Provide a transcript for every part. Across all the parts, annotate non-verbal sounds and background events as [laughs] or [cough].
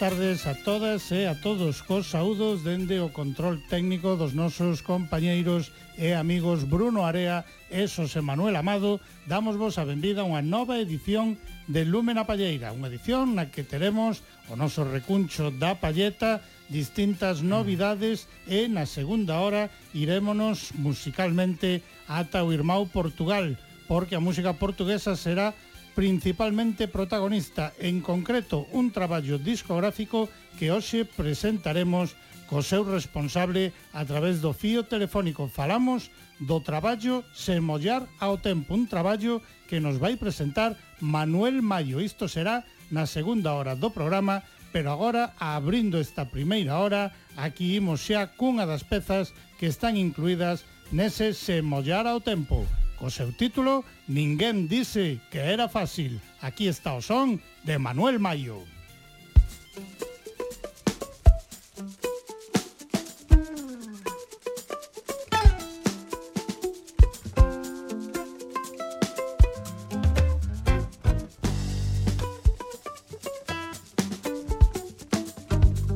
tardes a todas e a todos Cos saúdos dende o control técnico dos nosos compañeiros e amigos Bruno Area e Xosé Manuel Amado. Damos vos a benvida a unha nova edición de Lúmena Palleira Unha edición na que teremos o noso recuncho da palleta Distintas mm. novidades e na segunda hora irémonos musicalmente ata o Irmão Portugal Porque a música portuguesa será principalmente protagonista, en concreto un traballo discográfico que hoxe presentaremos co seu responsable a través do fío telefónico. Falamos do traballo Semollar ao tempo, un traballo que nos vai presentar Manuel Mayo. Isto será na segunda hora do programa, pero agora, abrindo esta primeira hora, aquí imos xa cunha das pezas que están incluídas nese Semollar ao tempo. Co seu título, Ninguén dise que era fácil. Aquí está o son de Manuel Mayo.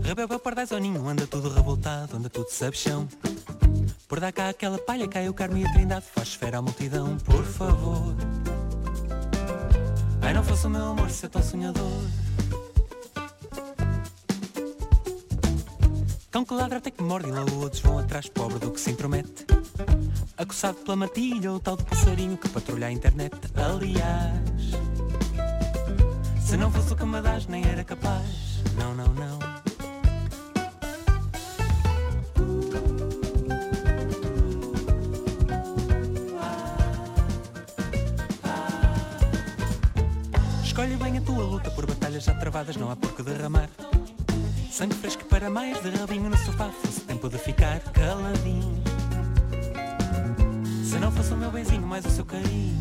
Rebeba pardais ao ninho, anda tudo revoltado, anda tudo sabichão. Por dar cá aquela palha, cai o Carmo e a Trindade, faz esfera à multidão, por favor. Ai, não fosse o meu amor ser tão sonhador. Cão que ladra até que morde e logo outros vão atrás, pobre do que se intromete. Acossado pela matilha, o tal do passarinho que patrulha a internet. Aliás, se não fosse o que nem era capaz. Não, não, não. Já travadas, não há por que derramar. Sangue fresco para mais de rabinho no sofá, fosse tempo de ficar caladinho. Se não fosse o meu benzinho, mais o seu carinho.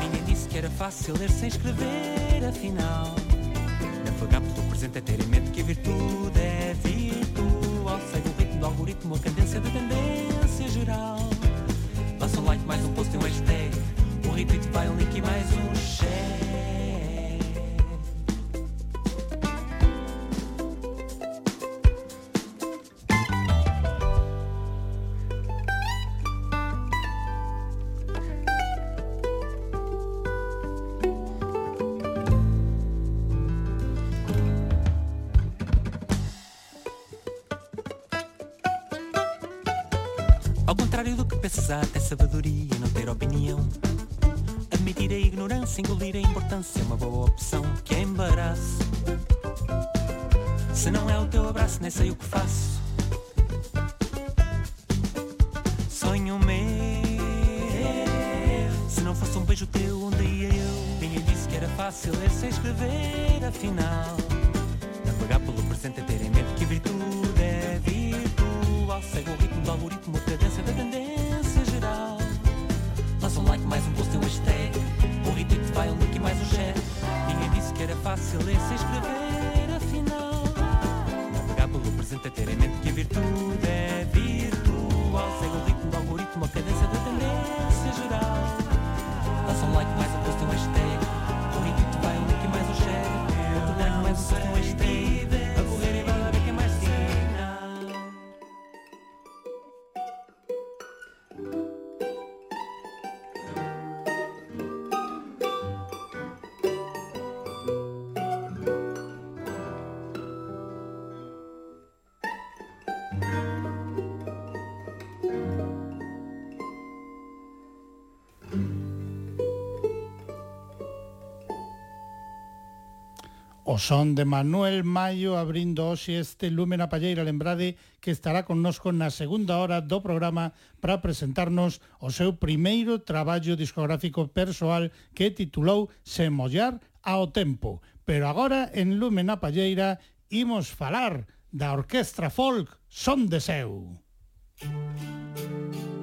Ninguém disse que era fácil ler sem escrever, afinal. Navegar pelo presente é ter em mente que a virtude é virtual. Segue o ritmo do algoritmo, a cadência da retweet vai um link e mais um share. Ao contrário do que pensas, há até sabedoria não ter opinião. Admitir a ignorância, engolir a importância é uma boa opção que é embaraço. Se não é o teu abraço, nem sei o que faço. Sonho meu. Se não fosse um beijo teu, onde ia eu? Ninguém disse que era fácil ler sem escrever, afinal. Navegar pelo presente é ter em mente que virtude é virtual. Segue o ritmo do algoritmo, cadência da tendência fácil ler sem escrever, afinal. Navegar pelo presente é ter em mente que a virtude é virtual. Segue o ritmo do algoritmo, a cadência da tendência geral. Lança um like, mais um post um hashtag. Um retweet vai um link e mais um share. Outro like, mais um post um hashtag. O son de Manuel Mayo abrindo hoxe este Lumen a Palleira, lembrade que estará connosco na segunda hora do programa para presentarnos o seu primeiro traballo discográfico persoal que titulou Se mollar ao tempo. Pero agora en Lumen a Palleira imos falar da Orquestra Folk Son de Seu. Música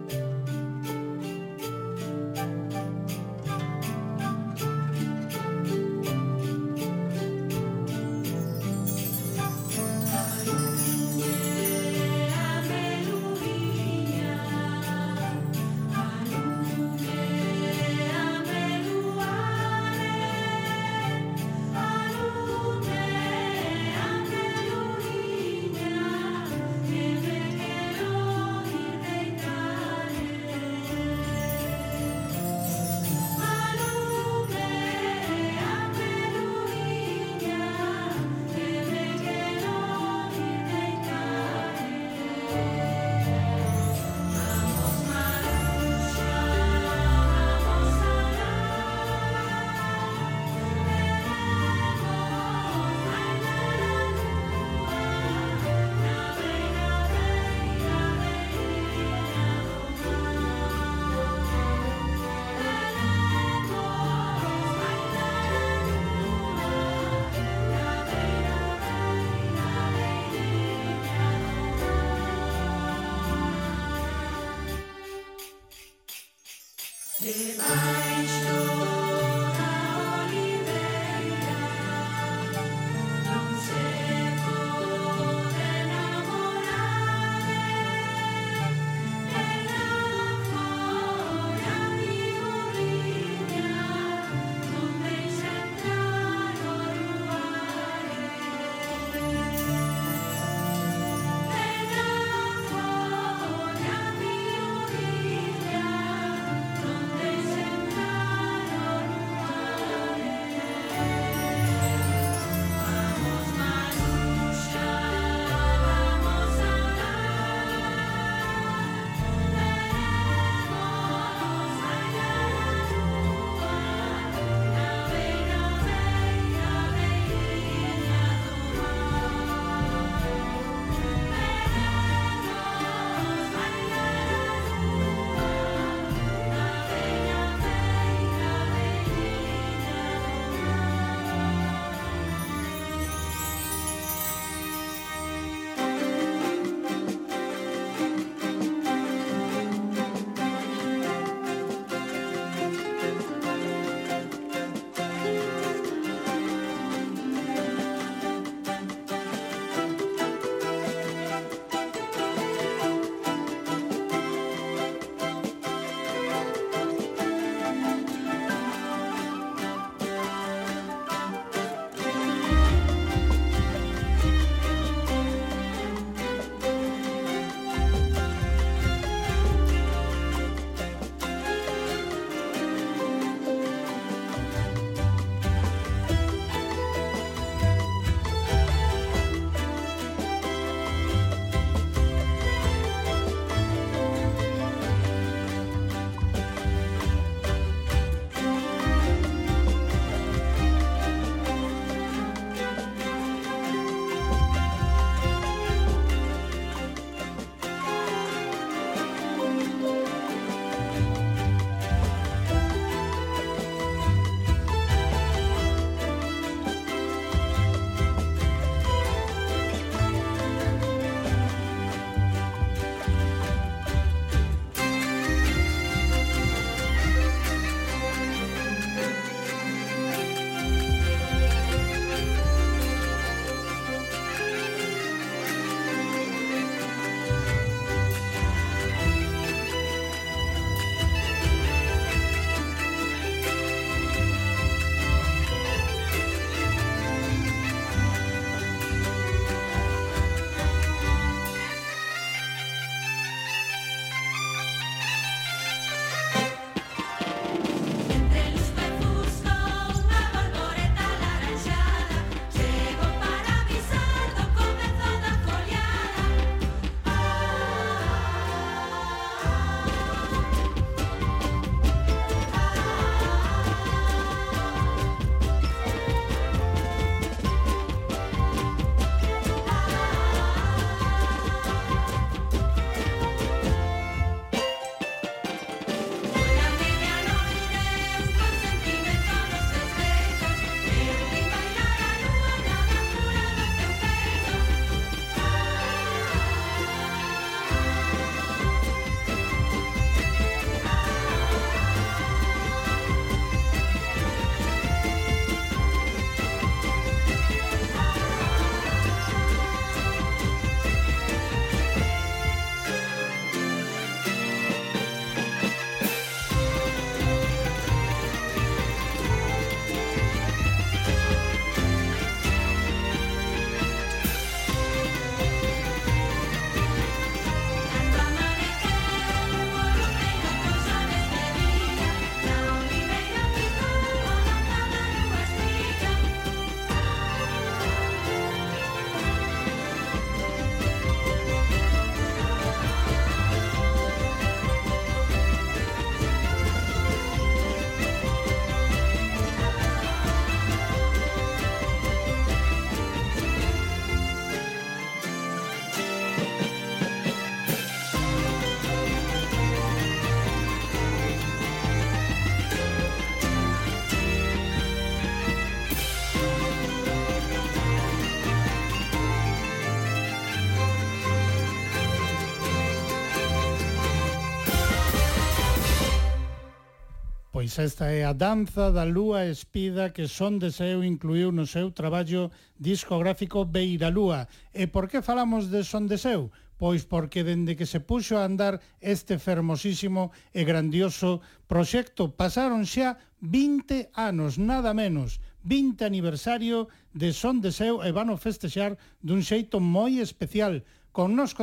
Pois esta é a danza da lúa espida que Son Deseo incluiu no seu traballo discográfico Beira Lúa. E por que falamos de Son Deseo? Pois porque dende que se puxo a andar este fermosísimo e grandioso proxecto pasaron xa 20 anos, nada menos, 20 aniversario de Son Deseo e vano festexar dun xeito moi especial, Con nos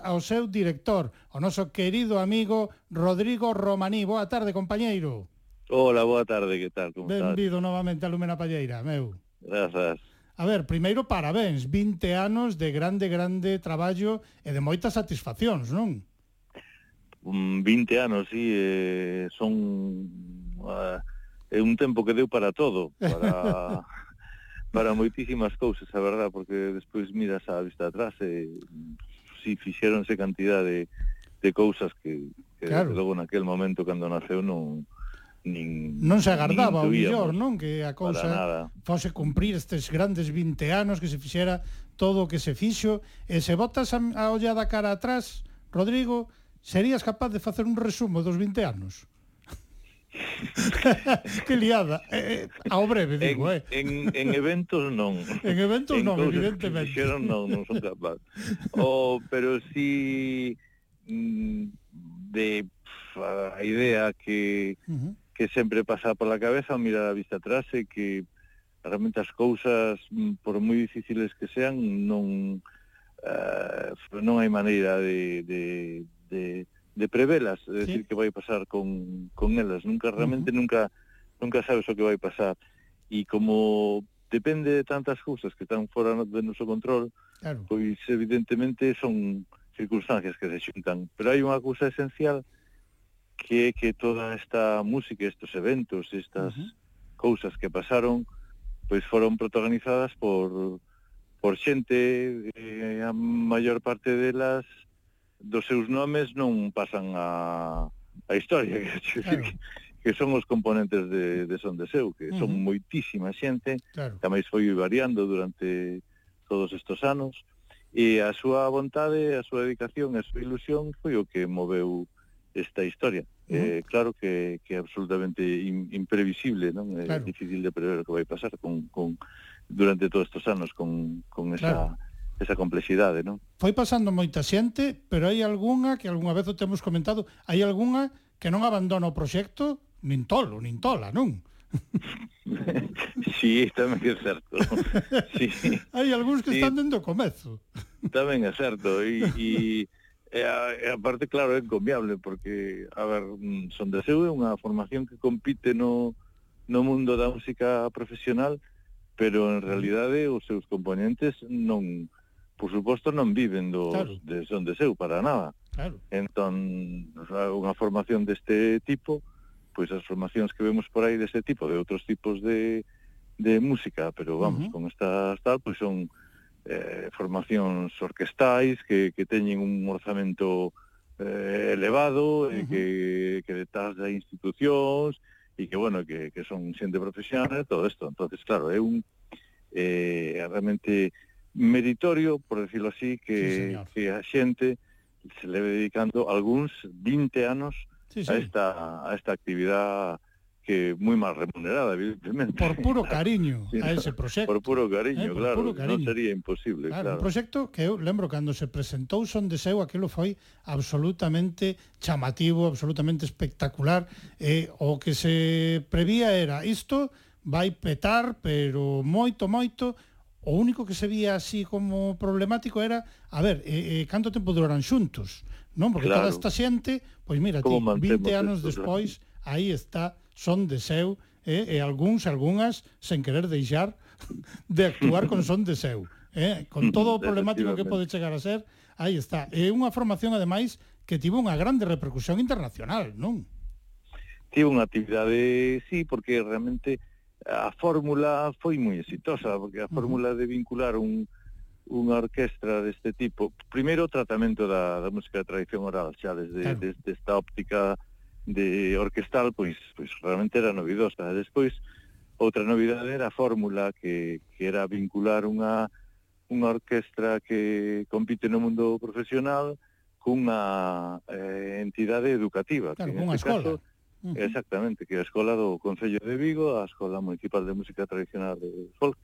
ao seu director, o noso querido amigo Rodrigo Romaní. Boa tarde, compañeiro. Hola, boa tarde, que tal? Como Benvido novamente a Lumena Palleira, meu. Grazas. A ver, primeiro parabéns, 20 anos de grande, grande traballo e de moitas satisfaccións, non? 20 anos, sí, eh, son... Uh, é un tempo que deu para todo, para... [laughs] para moitísimas cousas, a verdad, porque despois miras a vista atrás e si sí, fixéronse cantidad de, de cousas que, que claro. logo naquel momento cando naceu non nin Non se agardaba o millor, non? Que a cousa fose cumprir estes grandes 20 anos que se fixera todo o que se fixo e se botas a, a ollada cara atrás, Rodrigo, serías capaz de facer un resumo dos 20 anos? [laughs] que liada. Eh, eh, ao breve, digo, en, eh. En, en eventos non. [laughs] En eventos en non, evidentemente. Fixeron, non, non son capaz. O, pero si mm, de a idea que uh -huh que sempre pasa pola cabeza ao mirar a vista atrás e que realmente as cousas, mm, por moi difíciles que sean, non, uh, non hai maneira de, de, de, de prevelas, é sí. decir, que vai pasar con, con elas. Nunca, realmente, uh -huh. nunca, nunca sabes o que vai pasar. E como depende de tantas cousas que están fora do noso control, claro. pois evidentemente son circunstancias que se xuntan. Pero hai unha cousa esencial que que é que toda esta música, estes eventos, estas uh -huh. cousas que pasaron, pois foron protagonizadas por por xente, eh, a maior parte delas dos seus nomes non pasan a, a historia, [laughs] que, claro. que, que son os componentes de, de Son de Seu, que son uh -huh. moitísima xente, claro. tamais foi variando durante todos estos anos, e a súa vontade, a súa dedicación, a súa ilusión foi o que moveu esta historia. Uh -huh. eh, claro que, que é absolutamente in, imprevisible, non? É claro. difícil de prever o que vai pasar con, con durante todos estes anos con, con esa claro. esa complexidade, non? Foi pasando moita xente, pero hai algunha que algunha vez o temos comentado, hai algunha que non abandona o proxecto nin tolo, nin tola, non? [laughs] sí, tamén é certo. [laughs] Sí. Hai algúns que sí. están dentro o comezo. Tamén é certo, e, e E, a, e aparte, claro, é encomiable, porque, a ver, mm, son de seu é unha formación que compite no, no mundo da música profesional, pero en realidade os seus componentes non, por suposto, non viven do, claro. de son de seu para nada. Claro. Entón, unha formación deste tipo, pois as formacións que vemos por aí deste tipo, de outros tipos de, de música, pero vamos, uh -huh. con estas tal, pois son eh, formacións orquestais que, que teñen un orzamento eh, elevado, eh, uh -huh. e que, que detrás de institucións, e que, bueno, que, que son xente profesional, todo isto. entonces claro, é un eh, realmente meritorio, por decirlo así, que, sí, señor. que a xente se leve dedicando algúns 20 anos sí, sí. a esta a esta actividade que muy mal remunerada, evidentemente. Por puro [laughs] cariño sí, a ese proxecto. Por puro cariño, eh, por claro, puro cariño. no sería imposible. Claro, claro. un proxecto que, eu lembro, cando se presentou Son Deseo, aquilo foi absolutamente chamativo, absolutamente espectacular, eh, o que se prevía era isto vai petar, pero moito, moito, o único que se vía así como problemático era, a ver, eh, eh, canto tempo duraran xuntos, non? Porque claro. toda esta xente, pois mira, ti, 20 anos esto, despois, aí está son de seu eh, e algúns, algunhas, sen querer deixar de actuar con son de seu. Eh, con todo o problemático que pode chegar a ser, aí está. É unha formación, ademais, que tivo unha grande repercusión internacional, non? Tivo unha actividade, sí, porque realmente a fórmula foi moi exitosa, porque a fórmula de vincular un, unha orquestra deste tipo, primeiro o tratamento da, da música de tradición oral, xa desde, claro. desde esta óptica de orquestal pois pois realmente era novidosa. Despois outra novidade era a fórmula que, que era vincular unha unha orquestra que compite no mundo profesional cunha eh, entidade educativa, claro, que neste escola. caso uh -huh. exactamente, que é a escola do Concello de Vigo, a Escola Municipal de Música Tradicional de Folk.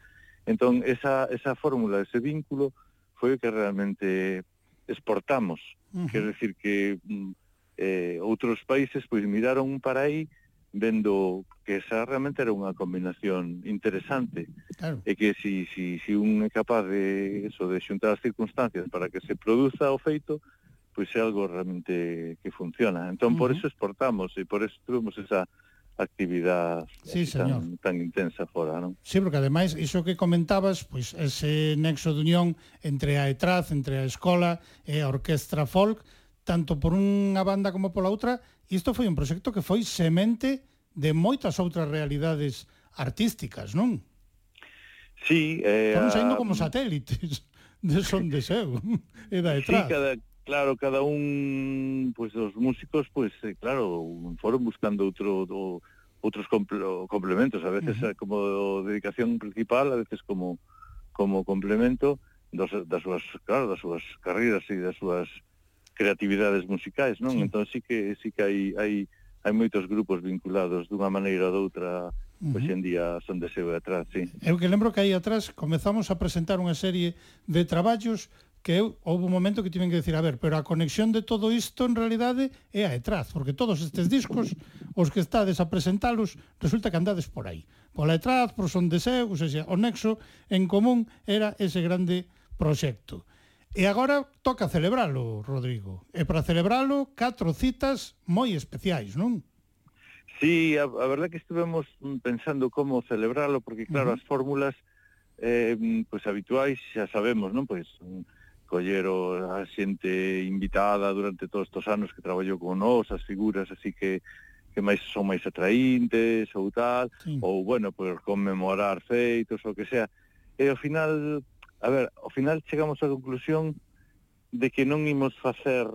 Entón esa esa fórmula, ese vínculo foi o que realmente exportamos, uh -huh. quer decir que mm, eh, outros países pois miraron para aí vendo que esa realmente era unha combinación interesante claro. e que si, si, si un é capaz de, eso, de xuntar as circunstancias para que se produza o feito pois é algo realmente que funciona entón uh -huh. por eso exportamos e por eso tuvemos esa actividade sí, tan, tan intensa fora, non? Sí, porque ademais, iso que comentabas, pois ese nexo de unión entre a ETRAZ, entre a escola e a Orquestra Folk, tanto por unha banda como pola outra, e isto foi un proxecto que foi semente de moitas outras realidades artísticas, non? Sí, eh, Foron saindo como satélites [laughs] de son de seu [laughs] e da detrás. Sí, cada, claro, cada un pois pues, os músicos pois pues, eh, claro, foron buscando outro do, outros complementos, a veces uh eh, -huh. como dedicación principal, a veces como como complemento dos, das súas, claro, das súas carreiras e das súas creatividades musicais, non? Sí. Entón sí que sí que hai hai hai moitos grupos vinculados dunha maneira ou doutra Uh -huh. En día son de seu atrás, sí. Eu que lembro que aí atrás comezamos a presentar unha serie de traballos que eu, houve un momento que tiven que decir, a ver, pero a conexión de todo isto en realidade é a etraz, porque todos estes discos, os que estades a presentalos, resulta que andades por aí. Pola etraz, por son deseos, ou seja, o nexo en común era ese grande proxecto. E agora toca celebralo, Rodrigo. E para celebralo, catro citas moi especiais, non? Sí, a, a verdad que estuvemos pensando como celebralo, porque claro, uh -huh. as fórmulas eh, pues habituais xa sabemos, non? Pois coller a xente invitada durante todos estos anos que traballou con nós, as figuras, así que que máis son máis atraíntes ou tal, sí. ou, bueno, por conmemorar feitos ou que sea. E ao final a ver, ao final chegamos á conclusión de que non imos facer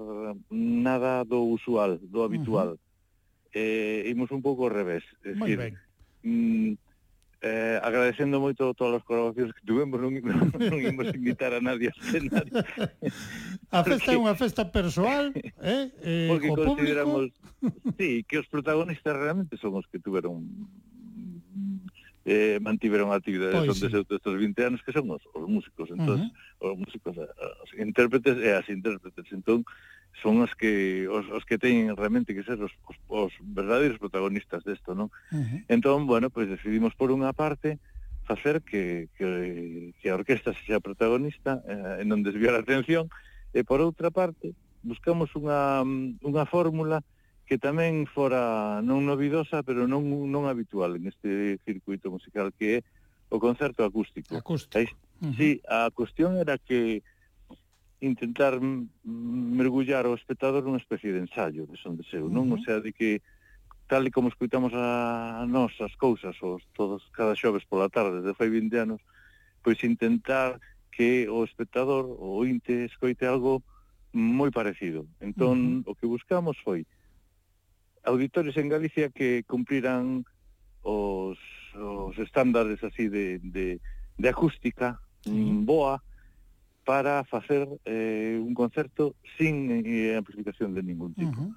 nada do usual, do habitual. Uh -huh. eh, imos un pouco ao revés. É Moi ben. Mm, eh, agradecendo moito todas as colaboracións que tuvemos, non, non, [laughs] non imos invitar a nadie a cenar. [laughs] a festa porque, é unha festa persoal, eh? eh porque o consideramos, público... sí, que os protagonistas realmente son os que tuveron eh, mantiveron a actividade pois, son sí. destes 20 anos que son os, os músicos, entón, uh -huh. os músicos, eh, os intérpretes e as intérpretes, entón son os que os, os que teñen realmente que ser os, os, os verdadeiros protagonistas desto, non? Uh -huh. Entón, bueno, pois decidimos por unha parte facer que, que, que a orquesta sexa protagonista eh, en non desviar a atención e por outra parte buscamos unha, mm, unha fórmula que tamén fora non novidosa, pero non non habitual en este circuito musical que é o concerto acústico. Acústico. Aí, uh -huh. Sí, a cuestión era que intentar mergullar o espectador nunha especie de ensayo, de son deseo, uh -huh. non? O sea, de que tal e como escutamos a nós as cousas os todos cada xoves pola tarde de fai 20 anos, pois intentar que o espectador, o ointe escoite algo moi parecido. Entón, uh -huh. o que buscamos foi auditores en Galicia que cumpriran os, os estándares así de, de, de acústica sí. Mm, boa para facer eh, un concerto sin eh, amplificación de ningún tipo. Uh -huh.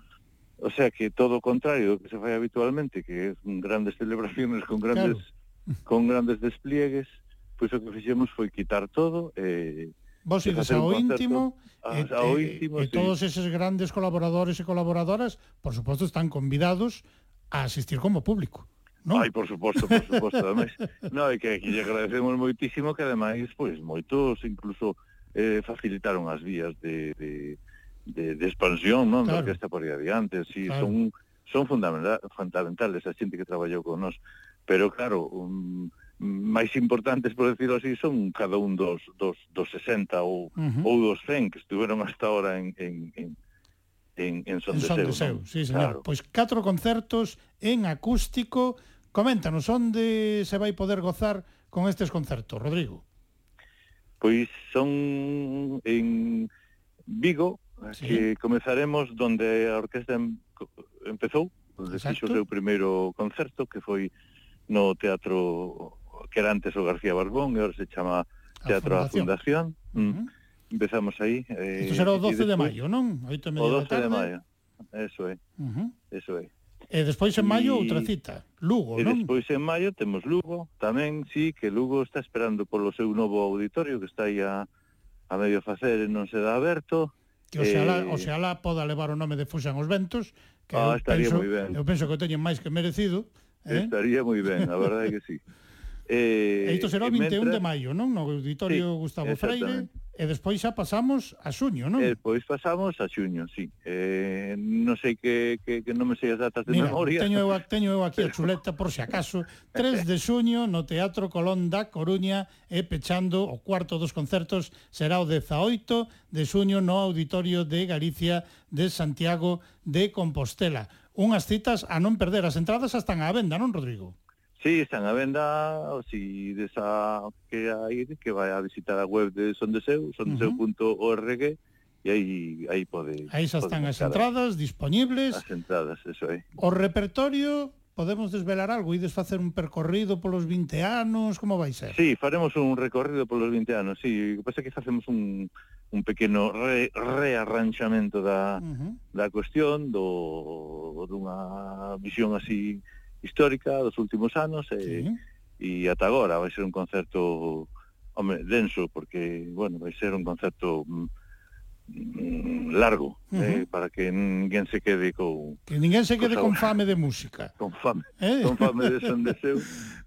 O sea que todo o contrario do que se fai habitualmente, que é grandes celebraciones con grandes claro. con grandes despliegues, pois pues, o que fixemos foi quitar todo e eh, Vos ides ao íntimo, ah, e, ao íntimo, e, sí. e todos eses grandes colaboradores e colaboradoras, por suposto, están convidados a asistir como público. No? Ai, por suposto, por suposto, ademais. [laughs] no, e que que lle agradecemos moitísimo que ademais, pois, moitos incluso eh, facilitaron as vías de, de, de, de expansión, non? Claro. Da orquesta por aí adiante, si sí, claro. son son fundamentales a xente que traballou con nós. Pero claro, un, máis importantes, por decirlo así, son cada un dos, dos, dos 60 ou, uh -huh. ou dos 100 que estiveron hasta ahora en, en, en, en, en Son, en son de Seu. ¿no? Sí, señor. Claro. Pois catro concertos en acústico. Coméntanos, onde se vai poder gozar con estes concertos, Rodrigo? Pois son en Vigo, sí. que comezaremos donde a orquesta em, empezou, onde fixo o seu primeiro concerto, que foi no Teatro que era antes o García Barbón, e agora se chama Teatro a Fundación. Fundación. Mm. Uh -huh. Empezamos aí. Eh, Isto será o 12 después, de maio, non? Oito e media o 12 tarde. de maio, eso é. Uh -huh. Eso é. E despois en maio e... outra cita, Lugo, e non? E despois en maio temos Lugo, tamén, sí, que Lugo está esperando polo seu novo auditorio, que está aí a, a medio facer e non se dá aberto. Que o xalá, eh... oxalá poda levar o nome de Fuxan os Ventos, que ah, eu, estaría penso, moi ben. eu penso que o teñen máis que merecido. Eh? Estaría moi ben, a verdade é que sí. [laughs] Eh, e isto será o 21 mentre... de maio, non? No Auditorio sí, Gustavo Freire. E despois xa pasamos a xuño, non? E despois pasamos a xuño, sí. Eh, non sei que, que, que non me sei as datas de Mira, memoria. Teño eu, [laughs] teño eu aquí Pero... a chuleta por se si acaso. 3 de xuño no Teatro Colón da Coruña e pechando o cuarto dos concertos será o 18 de xuño no Auditorio de Galicia de Santiago de Compostela. Unhas citas a non perder. As entradas están á venda, non, Rodrigo? Sí, están a venda, ou si desa que hai, que vai a visitar a web de Sondeseu, sondeseu.org, e aí, aí pode... Aí xa están as entradas disponibles. As entradas, eso é. O repertorio podemos desvelar algo, ides facer un percorrido polos 20 anos, como vai ser? Sí, faremos un recorrido polos 20 anos, sí, o que pasa é que facemos un, un pequeno re, rearranxamento da, uh -huh. da cuestión, do, dunha visión así histórica dos últimos anos e, sí. e ata agora vai ser un concerto home, denso porque bueno, vai ser un concerto mm, mm largo uh -huh. eh, para que ninguén se quede co que ninguén se quede con fame de música [laughs] con fame, [laughs] eh? con fame de son de seu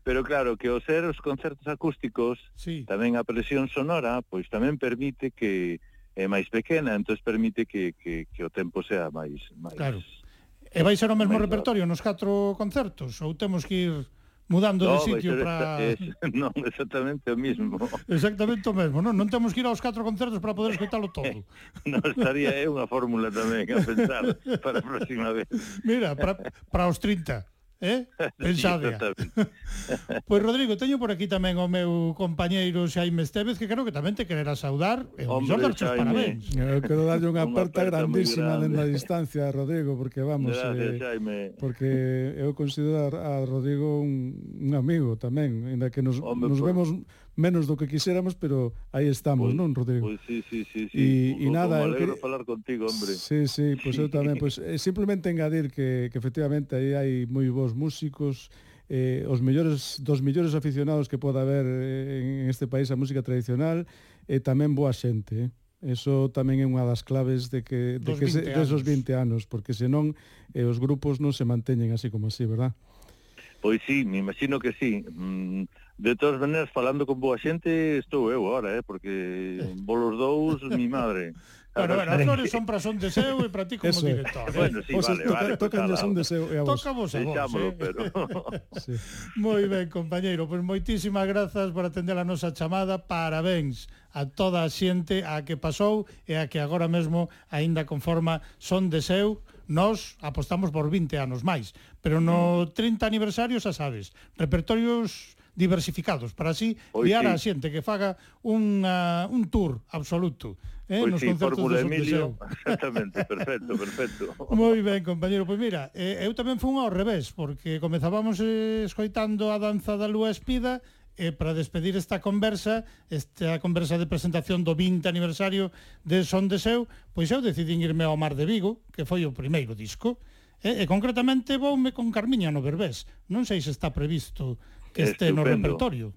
pero claro que os ser os concertos acústicos sí. tamén a presión sonora pois tamén permite que é máis pequena entón permite que, que, que o tempo sea máis máis claro E vai ser o mesmo vai, repertorio nos catro concertos? Ou temos que ir mudando no, de sitio para... Eh, [laughs] non, exactamente o mismo. Exactamente o mesmo, non? Non temos que ir aos catro concertos para poder escoitalo todo. [laughs] non, estaría é unha fórmula tamén a pensar para a próxima vez. [laughs] Mira, para, para os 30. Eh? [laughs] Pensade. pois [laughs] Rodrigo, teño por aquí tamén o meu compañeiro Xaime Estevez que creo que tamén te quererá saudar e o mellor darche os parabéns. Eu eh, quero darlle unha [laughs] aperta grandísima dende a distancia, Rodrigo, porque vamos Gracias, eh, Jaime. porque eu considero a Rodrigo un, un amigo tamén, ainda que nos, Hombre, nos por... vemos menos do que quixéramos, pero aí estamos, pois, non, Rodrigo? Pois sí, sí, sí, sí. E, e nada, eu quería falar contigo, hombre. Sí, sí, pois pues eu tamén, pois pues, eh, simplemente engadir que que efectivamente aí hai moi bons músicos, eh, os mellores dos mellores aficionados que poda haber eh, en este país a música tradicional e eh, tamén boa xente, eh? Eso tamén é unha das claves de que de dos que se, desos 20 anos, porque senón eh, os grupos non se manteñen así como así, verdad? Pois sí, me imagino que sí. Mm, De todas maneiras, falando con boa xente, estou eu agora, eh, porque bolos dous, [laughs] mi madre. Bueno, bueno, as flores son para son deseo e para ti como Eso director. Eh. Bueno, sí, o vale, toca, vale, toca pues, son deseo e a vos. Toca vos a vos, eh. pero... [laughs] sí. Moi ben, compañeiro, pois pues, moitísimas grazas por atender a nosa chamada. Parabéns a toda a xente a que pasou e a que agora mesmo aínda conforma son deseo nós apostamos por 20 anos máis, pero no 30 aniversario, xa sabes, repertorios diversificados para así pois guiar sí. a xente que faga unha, un tour absoluto eh, pois nos sí, concertos do Emilio, [laughs] exactamente, perfecto, perfecto. [laughs] Moi ben, compañero, pois mira, eh, eu tamén fun ao revés, porque comezábamos eh, escoitando a danza da lúa espida e eh, para despedir esta conversa, esta conversa de presentación do 20 aniversario de Son de Seu, pois eu decidín irme ao Mar de Vigo, que foi o primeiro disco, e, eh, e concretamente voume con Carmiña no Berbés. Non sei se está previsto que eh, este Estupendo. no repertorio.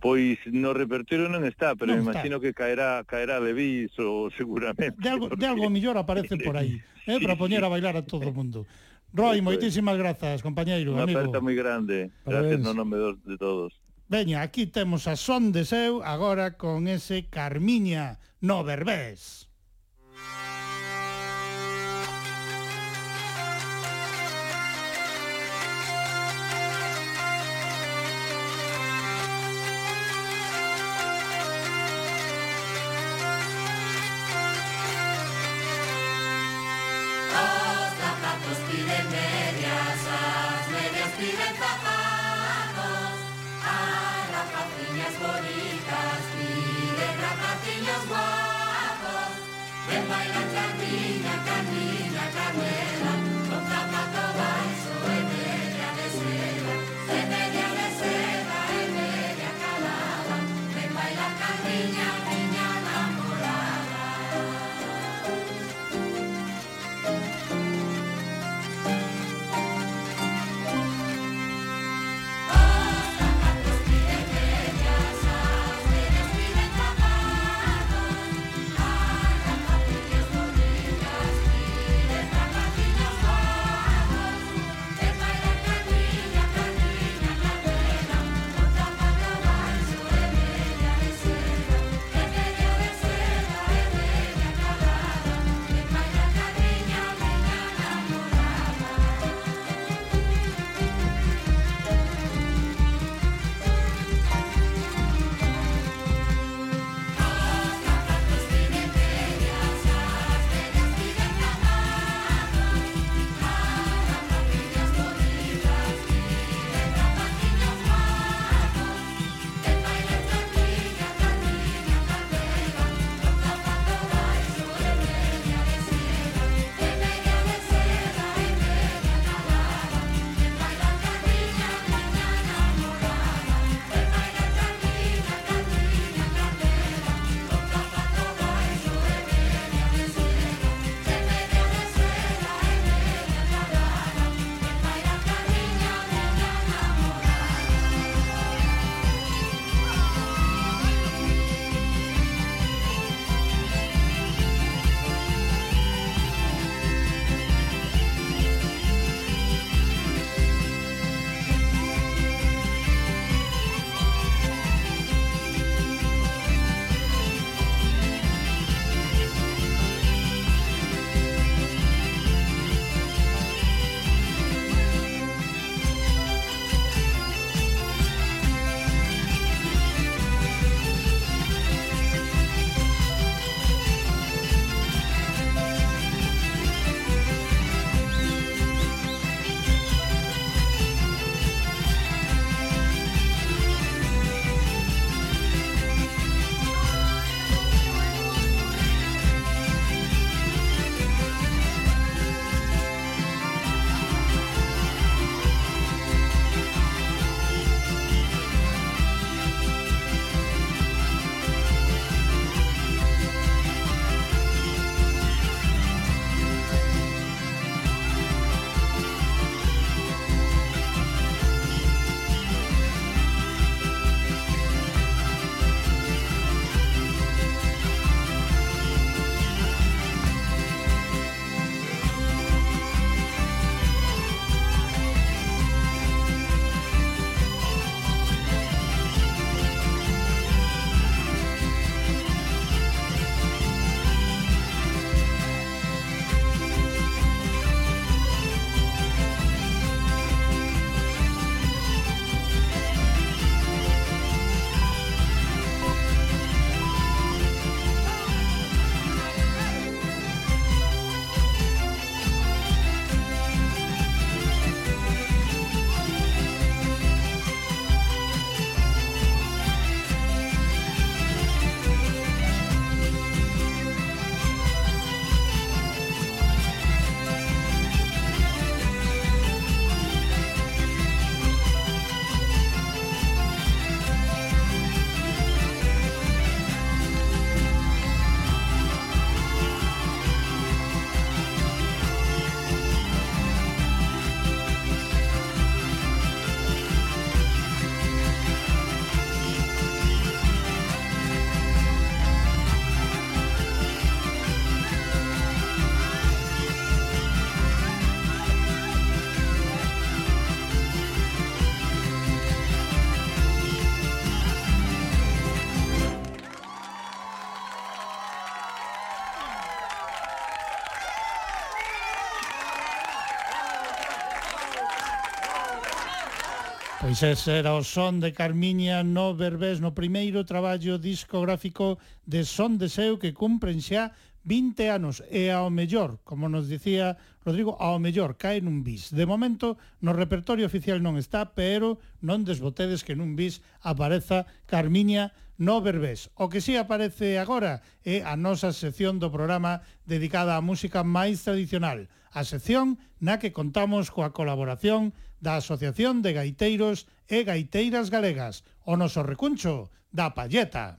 Pois no repertorio non está, pero non imagino está. que caerá caerá de viso [laughs] seguramente. De algo, porque... de algo millor aparece por aí, [laughs] eh, sí, para poñer sí. a bailar a todo o mundo. Roy, moitísimas grazas, compañeiro, Una amigo. Unha aperta moi grande, Parabéns. gracias no nome dos, de todos. Veña, aquí temos a Son de Seu agora con ese Carmiña no Berbés. Música escriben zapatos a rapaciñas bonitas, miren rapaciños guapos. Ven, baila, carniña, carniña, carnera, con zapato baila. ese era o son de Carmiña no Berbés no primeiro traballo discográfico de Son Deseo que cumpren xa 20 anos e ao mellor, como nos dicía Rodrigo, ao mellor cae nun bis. De momento, no repertorio oficial non está, pero non desbotedes que nun bis apareza Carmiña no Berbés. O que si sí aparece agora é a nosa sección do programa dedicada á música máis tradicional, a sección na que contamos coa colaboración de da Asociación de Gaiteiros e Gaiteiras Galegas, o noso recuncho da Palleta.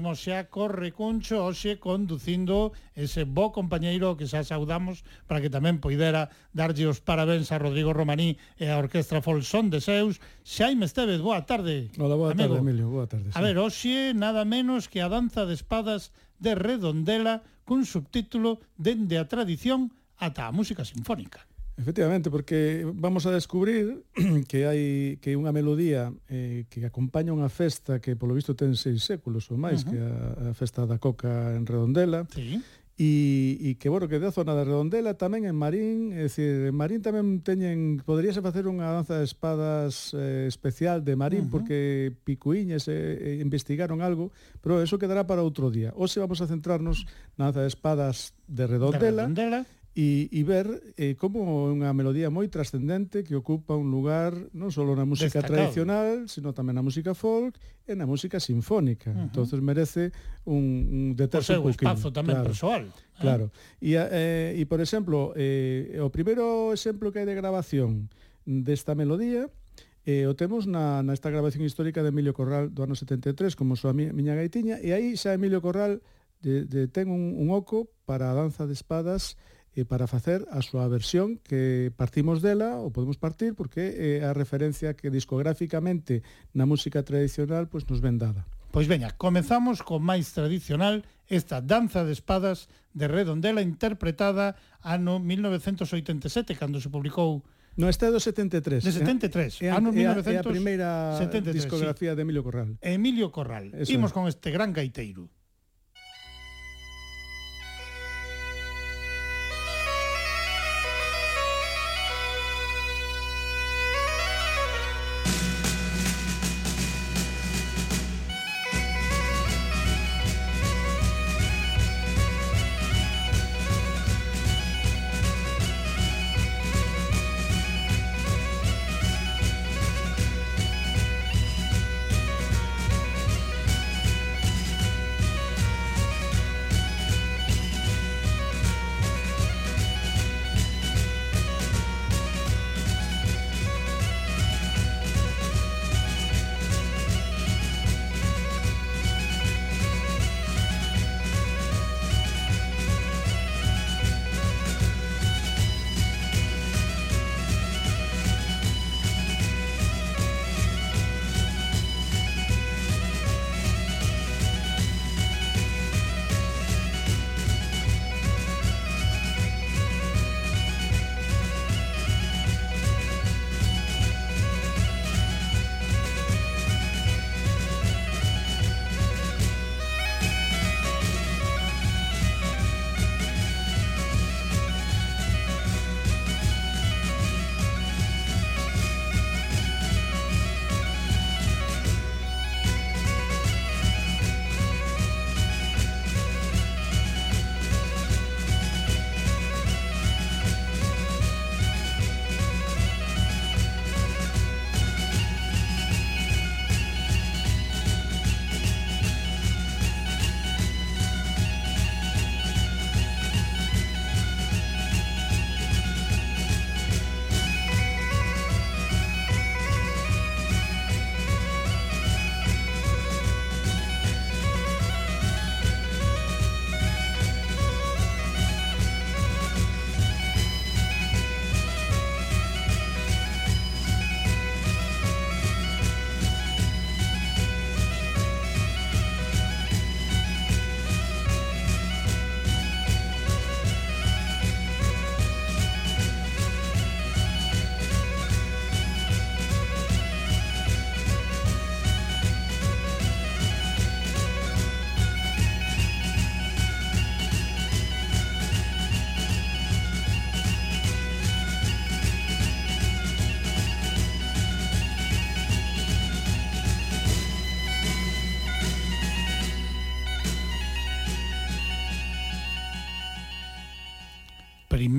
imos xa co recuncho hoxe conducindo ese bo compañeiro que xa saudamos para que tamén poidera darlle os parabéns a Rodrigo Romaní e a Orquestra Folsón de Seus. Xaime Estevez, boa tarde. Hola, boa amigo. tarde, Emilio, boa tarde. Sí. A ver, hoxe nada menos que a danza de espadas de Redondela cun subtítulo dende a tradición ata a música sinfónica. Efectivamente, porque vamos a descubrir [clears throat] que hai que unha melodía eh, que acompaña unha festa que polo visto ten seis séculos ou máis, uh -huh. que a, a festa da Coca en Redondela. Sí. E, e que, bueno, que da zona da Redondela tamén en Marín, é dicir, en Marín tamén teñen, poderíase facer unha danza de espadas eh, especial de Marín, uh -huh. porque Picuíñes eh, eh, investigaron algo, pero eso quedará para outro día. Hoxe vamos a centrarnos na danza de espadas de Redondela, de Redondela e, e ver eh, como é unha melodía moi trascendente que ocupa un lugar non só na música Destacado. tradicional, sino tamén na música folk e na música sinfónica. Uh -huh. entonces merece un, un deterse un poquinho. espazo tamén claro, persoal. Eh. Claro. E, eh, e, por exemplo, eh, o primeiro exemplo que hai de grabación desta melodía eh, o temos na, nesta grabación histórica de Emilio Corral do ano 73 como súa mi, miña gaitiña e aí xa Emilio Corral de, de, ten un, un oco para a danza de espadas eh, para facer a súa versión que partimos dela ou podemos partir porque é eh, a referencia que discográficamente na música tradicional pois pues, nos ven dada. Pois veña, comezamos con máis tradicional esta danza de espadas de Redondela interpretada ano 1987 cando se publicou No, esta é do 73. De 73, é, ano 1973. É a, é a primeira 73, discografía sí. de Emilio Corral. Emilio Corral. Eso Imos é. con este gran gaiteiro.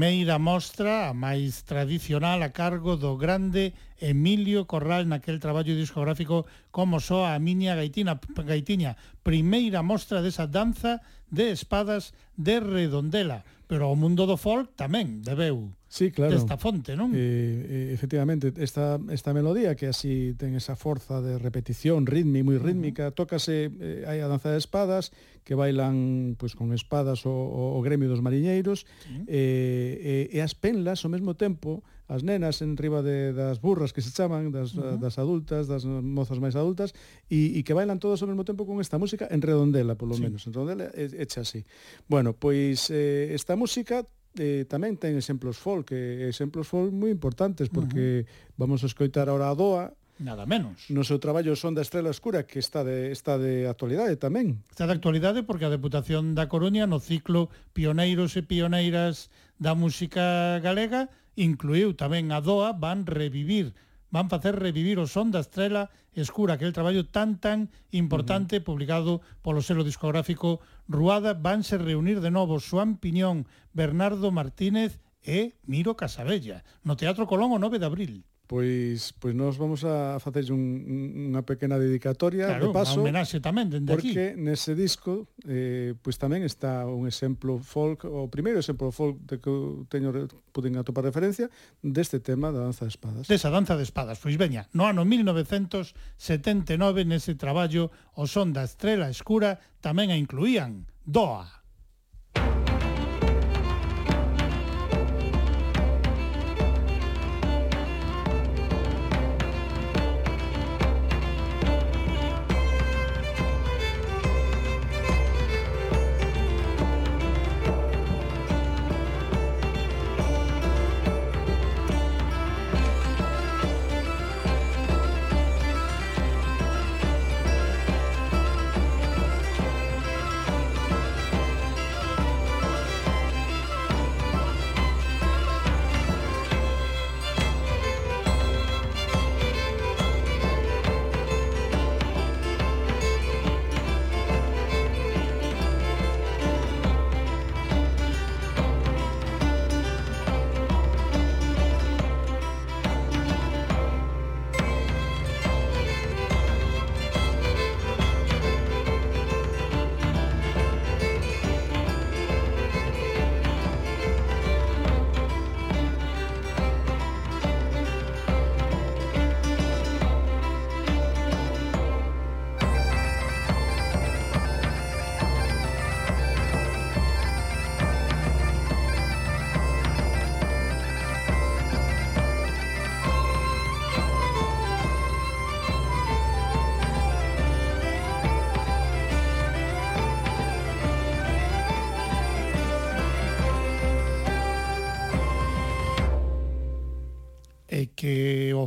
primeira mostra, a máis tradicional, a cargo do grande Emilio Corral naquel traballo discográfico como só a miña gaitina, gaitiña, primeira mostra desa danza de espadas de Redondela, pero ao mundo do folk tamén debeu sí, claro. desta fonte, non? E, eh, e, eh, efectivamente, esta, esta melodía que así ten esa forza de repetición ritmi, moi rítmica, uh -huh. tócase, eh, hai a danza de espadas, que bailan pois con espadas o, o, o gremio dos mariñeiros, sí. eh, e, e as penlas ao mesmo tempo as nenas en riba de, das burras que se chaman, das, uh -huh. das adultas, das mozas máis adultas, e, e que bailan todos ao mesmo tempo con esta música en redondela, polo sí. menos, entón, en redondela hecha así. Bueno, pois eh, esta música eh, tamén ten exemplos folk, eh, exemplos folk moi importantes, porque uh -huh. vamos a escoitar ahora a Doa, Nada menos. No seu traballo Son da Estrela Escura, que está de, está de actualidade tamén. Está de actualidade porque a Deputación da Coruña, no ciclo Pioneiros e Pioneiras da Música Galega, incluiu tamén a DOA, van revivir van facer revivir o son da estrela escura, aquel traballo tan tan importante uh -huh. publicado polo selo discográfico Ruada, vanse reunir de novo Suán Piñón, Bernardo Martínez e Miro Casabella no Teatro Colón o 9 de abril pois pois nós vamos a facer un, unha pequena dedicatoria claro, de paso, homenaxe tamén dende porque aquí. nese disco eh, pois tamén está un exemplo folk, o primeiro exemplo folk de que teño puden atopar referencia deste tema da danza de espadas. Desa danza de espadas, pois veña, no ano 1979 nese traballo O son da estrela escura tamén a incluían Doa.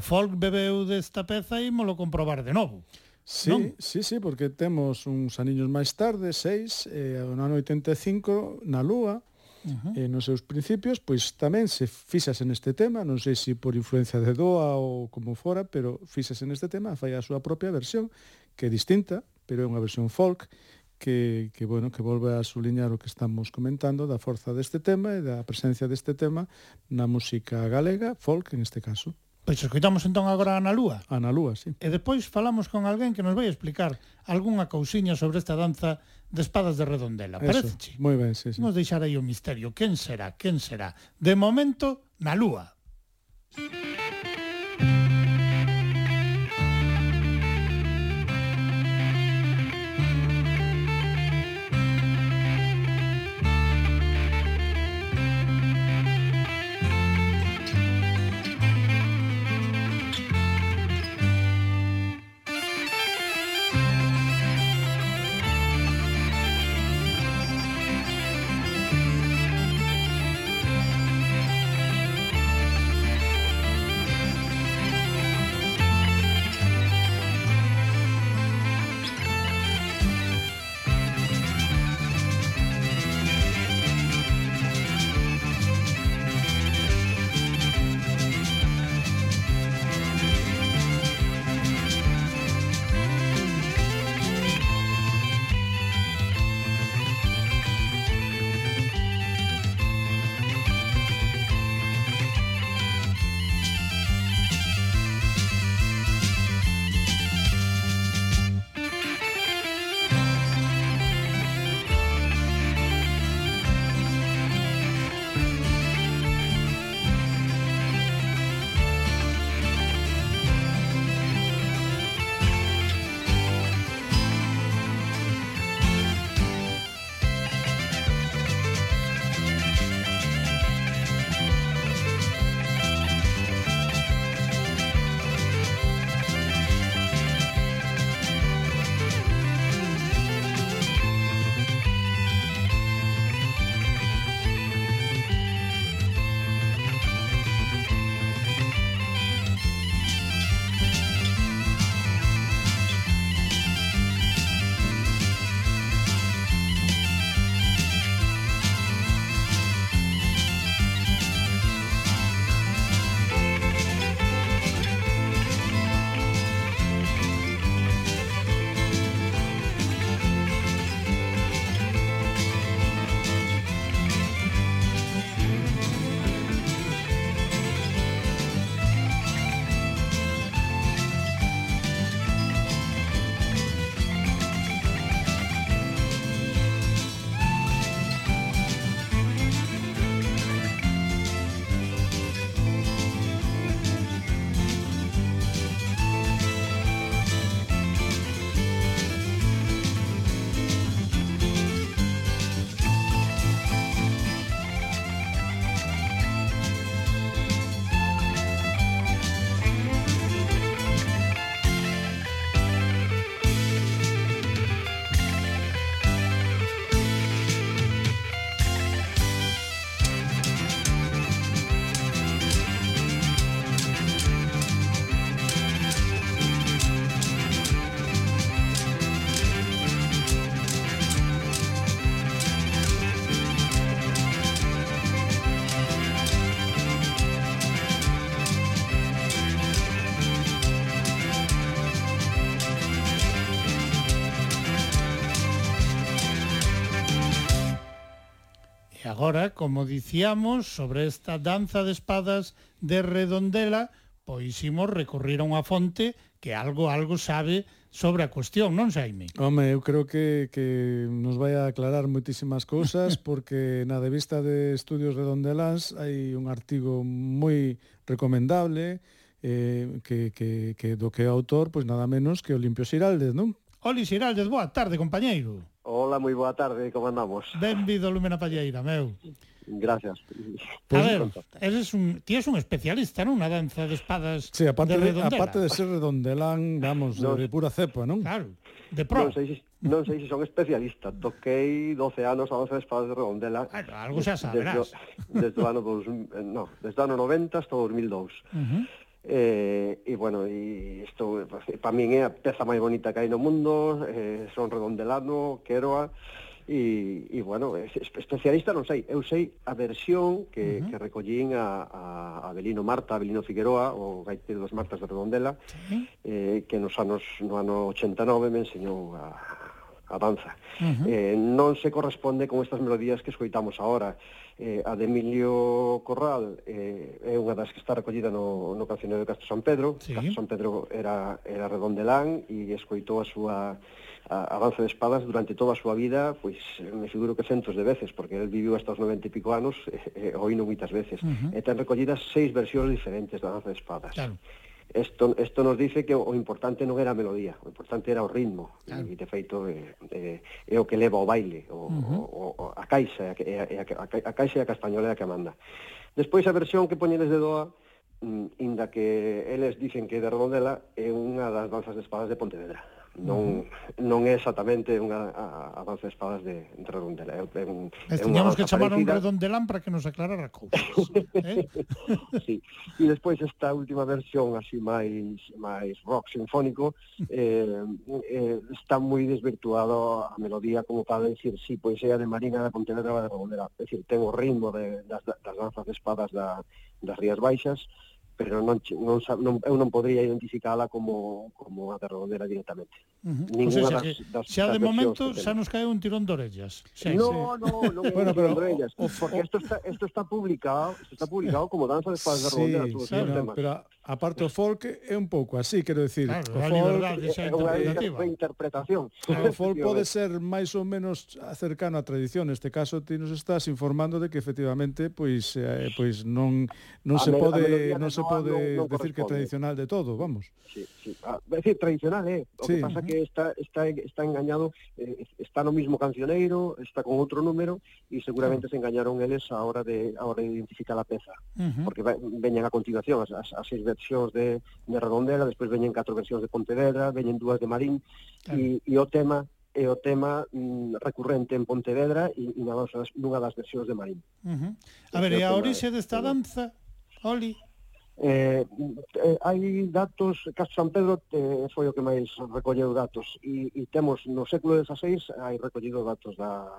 folk bebeu desta peza e molo comprobar de novo. Sí, non? sí, sí, porque temos uns aniños máis tarde, seis, eh, no ano 85, na Lúa, Uh -huh. eh, nos seus principios, pois tamén se fixase neste tema, non sei se por influencia de Doa ou como fora, pero fixase neste tema, fai a súa propia versión, que é distinta, pero é unha versión folk, que, que, bueno, que volve a suliñar o que estamos comentando da forza deste tema e da presencia deste tema na música galega, folk en este caso. Pois escoitamos entón agora a Ana Lúa. Ana Lúa, sí. E despois falamos con alguén que nos vai explicar algunha cousiña sobre esta danza de espadas de redondela. Parece moi ben, sí, sí. Vamos deixar aí o misterio. Quen será? Quen será? De momento, na Lúa. Música agora, como dicíamos, sobre esta danza de espadas de Redondela, pois imos recorrer a unha fonte que algo algo sabe sobre a cuestión, non, Xaime? Home, eu creo que, que nos vai a aclarar moitísimas cousas [laughs] porque na revista de Estudios Redondelas hai un artigo moi recomendable eh, que, que, que do que é autor, pois nada menos que Olimpio Xiraldez, non? Oli Xiraldez, boa tarde, compañeiro. Ola, moi boa tarde, como andamos? Benvido, Lumena Palleira, meu. Gracias. Pues, a pois, ver, eres un, ti es un especialista, non? Unha danza de espadas sí, aparte de, de aparte de ser redondelán, vamos, no, de pura cepa, non? Claro, de pro. Non sei, se, non sei se son especialista. Toquei 12 anos a danza de espadas de redondela. Claro, algo xa saberás. Desde, desde o ano, dos, eh, no, desde o ano 90 hasta 2002. Uh -huh Eh, e, e bueno, e isto para eh, min é a peza máis bonita que hai no mundo, eh, son redondelano, queroa, e, e bueno, especialista non sei, eu sei a versión que, uh -huh. que recollín a, a Abelino Marta, Abelino Figueroa, o gaitero dos Martas de Redondela, sí. eh, que nos anos, no ano 89 me enseñou a, a danza. Uh -huh. eh, non se corresponde con estas melodías que escoitamos agora, eh, a de Emilio Corral eh, é unha das que está recollida no, no cancionero de Castro San Pedro. Sí. Castro San Pedro era, era redondelán e escoitou a súa a, danza de espadas durante toda a súa vida, pois me figuro que centos de veces, porque el viviu hasta os 90 e pico anos, eh, [laughs] eh, oíno moitas veces. Uh -huh. E ten recollidas seis versións diferentes da danza de espadas. Claro. Esto, esto nos dice que o importante non era a melodía, o importante era o ritmo, claro. e de feito é, é, é o que leva ao baile, o, uh -huh. o, o, a caixa, é, é, a, a caixa e a castañola é a que manda. Despois a versión que poñeles de Doa, mm, inda que eles dicen que é de Redondela, é unha das danzas de espadas de Pontevedra non, non é exactamente unha a, a danza de espadas de, de redondela. É, é un, é tiñamos que chamar a un redondelán para que nos aclarara cousas. [laughs] eh? sí. E despois esta última versión así máis máis rock sinfónico eh, eh, está moi desvirtuado a melodía como para decir si pois sí, a de Marina da Pontevedra de Redondela. É dicir, ten o ritmo de, das, das danzas de espadas da, das Rías Baixas, pero non, non, non, eu non podría identificala como, como a derredondera directamente. Uh -huh. Ninguna o sea, das, das, xa de eh, momento xa nos cae un tirón de orellas. Sí, no, sí. no, [laughs] no, bueno, pero, de orellas, o, porque isto esto está esto está publicado, isto está publicado como danza de espadas sí, de ronda, sí, no, temas. pero aparte o folk é un pouco así, quero decir, claro, [laughs] o folk é unha interpretación. O folk pode ser máis ou menos cercano á tradición, neste caso ti nos estás informando de que efectivamente pois eh, pois non non a se pode non se pode no, no decir que tradicional de todo, vamos. Sí, sí. A, decir tradicional é, eh? o sí. que pasa que que está, está, está engañado, eh, está no mismo cancioneiro, está con outro número e seguramente uh -huh. se engañaron eles a hora de, a hora de identificar a peza, uh -huh. porque veñen a continuación as, as, as seis versións de, de Redondela, despois veñen catro versións de Pontevedra, veñen dúas de Marín, claro. e, e o tema é o tema mm, recurrente en Pontevedra e, e nunha das, nunha das versións de Marín. Uh -huh. A ver, e a orixe desta danza, Oli? Eh, eh, hai datos, Castro San Pedro eh, foi o que máis recolleu datos e, e temos no século XVI hai recollido datos da,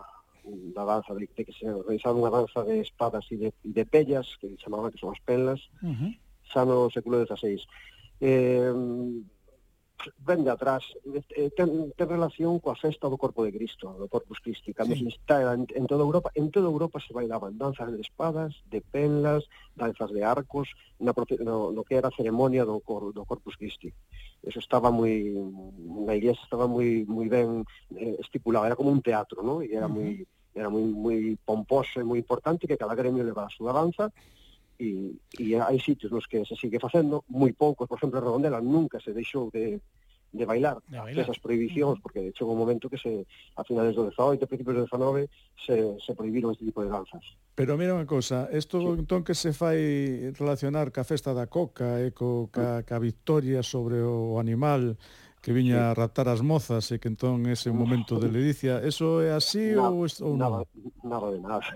da danza de, de que se realizaba unha danza de espadas e de, de pellas que chamaban que son as penlas uh -huh. xa no século XVI eh, ven de atrás, ten, ten relación coa festa do corpo de Cristo, do Corpus Christi, cando sí. se está en, en toda Europa, en toda Europa se bailaban danzas de espadas, de penlas, danzas de arcos, na no, no que era a ceremonia do, cor, do Corpus Christi. Eso estaba moi na iglesia estaba moi moi ben eh, estipulado, era como un teatro, ¿no? E era moi uh -huh. era moi moi pomposo e moi importante que cada gremio levaba a súa danza e, e hai sitios nos que se sigue facendo, moi poucos, por exemplo, Redondela nunca se deixou de, de bailar, de bailar. esas prohibicións, porque chegou un momento que se a finales do 18, principios do 19, se, se prohibiron este tipo de danzas. Pero mira unha cousa, isto sí. entón que se fai relacionar ca festa da coca e co, ca, ah. ca victoria sobre o animal, que viña sí. a raptar as mozas e que entón ese momento de ledicia, eso é así na, ou, ou non? Nada de nada.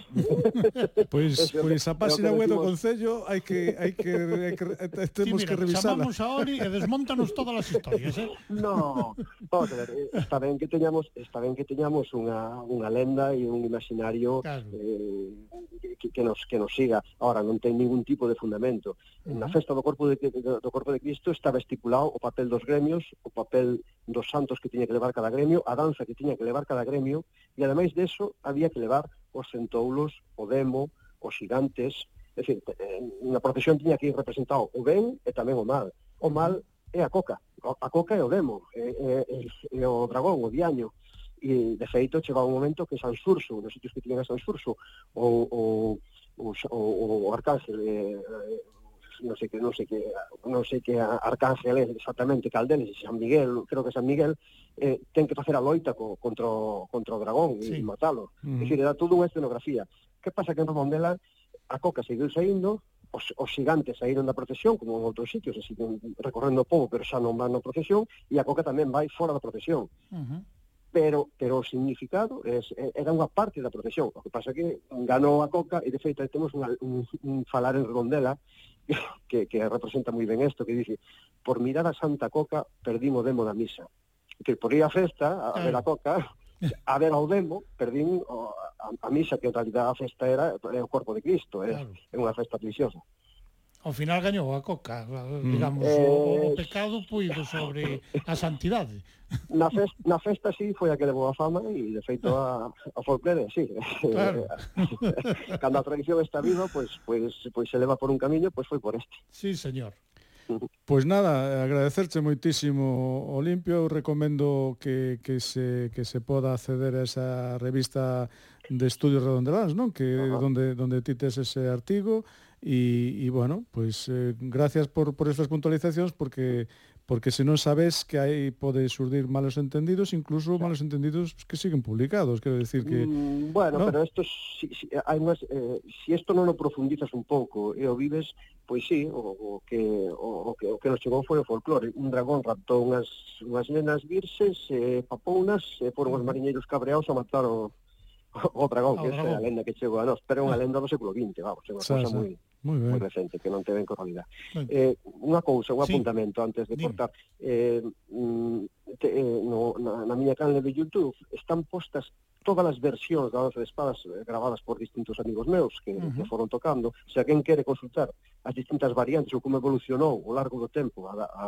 [laughs] pois, pois a página web do Concello hai que, hai que, hai que temos sí, mira, que revisala. Chamamos a Ori e desmontanos todas as historias, eh? [laughs] No, vamos a ver, está ben que teñamos, está ben que teñamos unha, unha lenda e un imaginario claro. eh, que, que, nos, que nos siga. Ahora, non ten ningún tipo de fundamento. Uh -huh. Na festa do corpo de, do, do corpo de Cristo está vesticulado o papel dos gremios, o papel papel dos santos que tiña que levar cada gremio, a danza que tiña que levar cada gremio, e ademais deso había que levar os centoulos, o demo, os gigantes, é dicir, eh, na procesión tiña que ir representado o ben e tamén o mal. O mal é a coca, a coca é o demo, é, é, é o dragón, o diaño, e de feito chegaba un momento que San Surso, nos sitios que tiñan a San Surso, o, o, o, o, o arcángel, eh, non sei que non sei que non sei que Arcángel é exactamente cal deles, San Miguel, creo que San Miguel eh, ten que facer a loita co, contra o, contra o dragón sí. e matalo. Mm. É dicir, era toda unha escenografía. Que pasa que en Romondela a coca seguiu saindo, os, os gigantes saíron da procesión, como en outros sitios, así que recorrendo o povo, pero xa non van na procesión, e a coca tamén vai fora da procesión. Uh -huh. Pero, pero o significado es, era unha parte da procesión. O que pasa que ganou a coca e, de feito, temos un, un, un falar en redondela que, que representa moi ben isto, que dice, por mirar a Santa Coca perdín o demo da misa. Que por ir a festa, a, a ver a Coca, a ver ao demo, perdín o, a, a misa, que en realidad a festa era, era o corpo de Cristo, é, claro. é unha festa preciosa. Ao final gañou a coca, mm. digamos, eh... o, o eh, pecado puido sobre a santidade. [laughs] Na festa, na festa sí foi a que levou a fama e de feito a, a folclore, sí. Claro. [laughs] Cando a tradición está viva, pois pois, pois se leva por un camiño, pois foi por este. Sí, señor. Pois nada, agradecerche moitísimo Olimpio, eu recomendo que, que, se, que se poda acceder a esa revista de Estudios Redondelans, non? Que uh -huh. donde, donde ti tes ese artigo, e, e bueno, pois eh, gracias por, por estas puntualizacións porque porque se non sabes que aí pode surdir malos entendidos, incluso malos entendidos que siguen publicados, quero decir que mm, bueno, ¿no? pero esto si, si hai unhas eh, si esto non o profundizas un pouco e o vives, pois sí, o, o que o, o que o que nos chegou foi o folclore, un dragón raptou unhas unhas nenas virxes, eh, papounas, e eh, foron os mariñeiros cabreaos a matar o [laughs] o dragón, que é eh, a lenda que chegou a nós, pero é unha ah. lenda do século XX, vamos, é unha cosa moi moi, ben. moi recente, que non teve en corralidad. Eh, unha cousa, un sí. apuntamento antes de cortar. Eh, mm, te, eh, no, na, na miña canle de YouTube están postas todas as versións da danza de espadas eh, grabadas por distintos amigos meus que, uh -huh. que foron tocando. Se alguén quere consultar as distintas variantes ou como evolucionou ao largo do tempo a, a,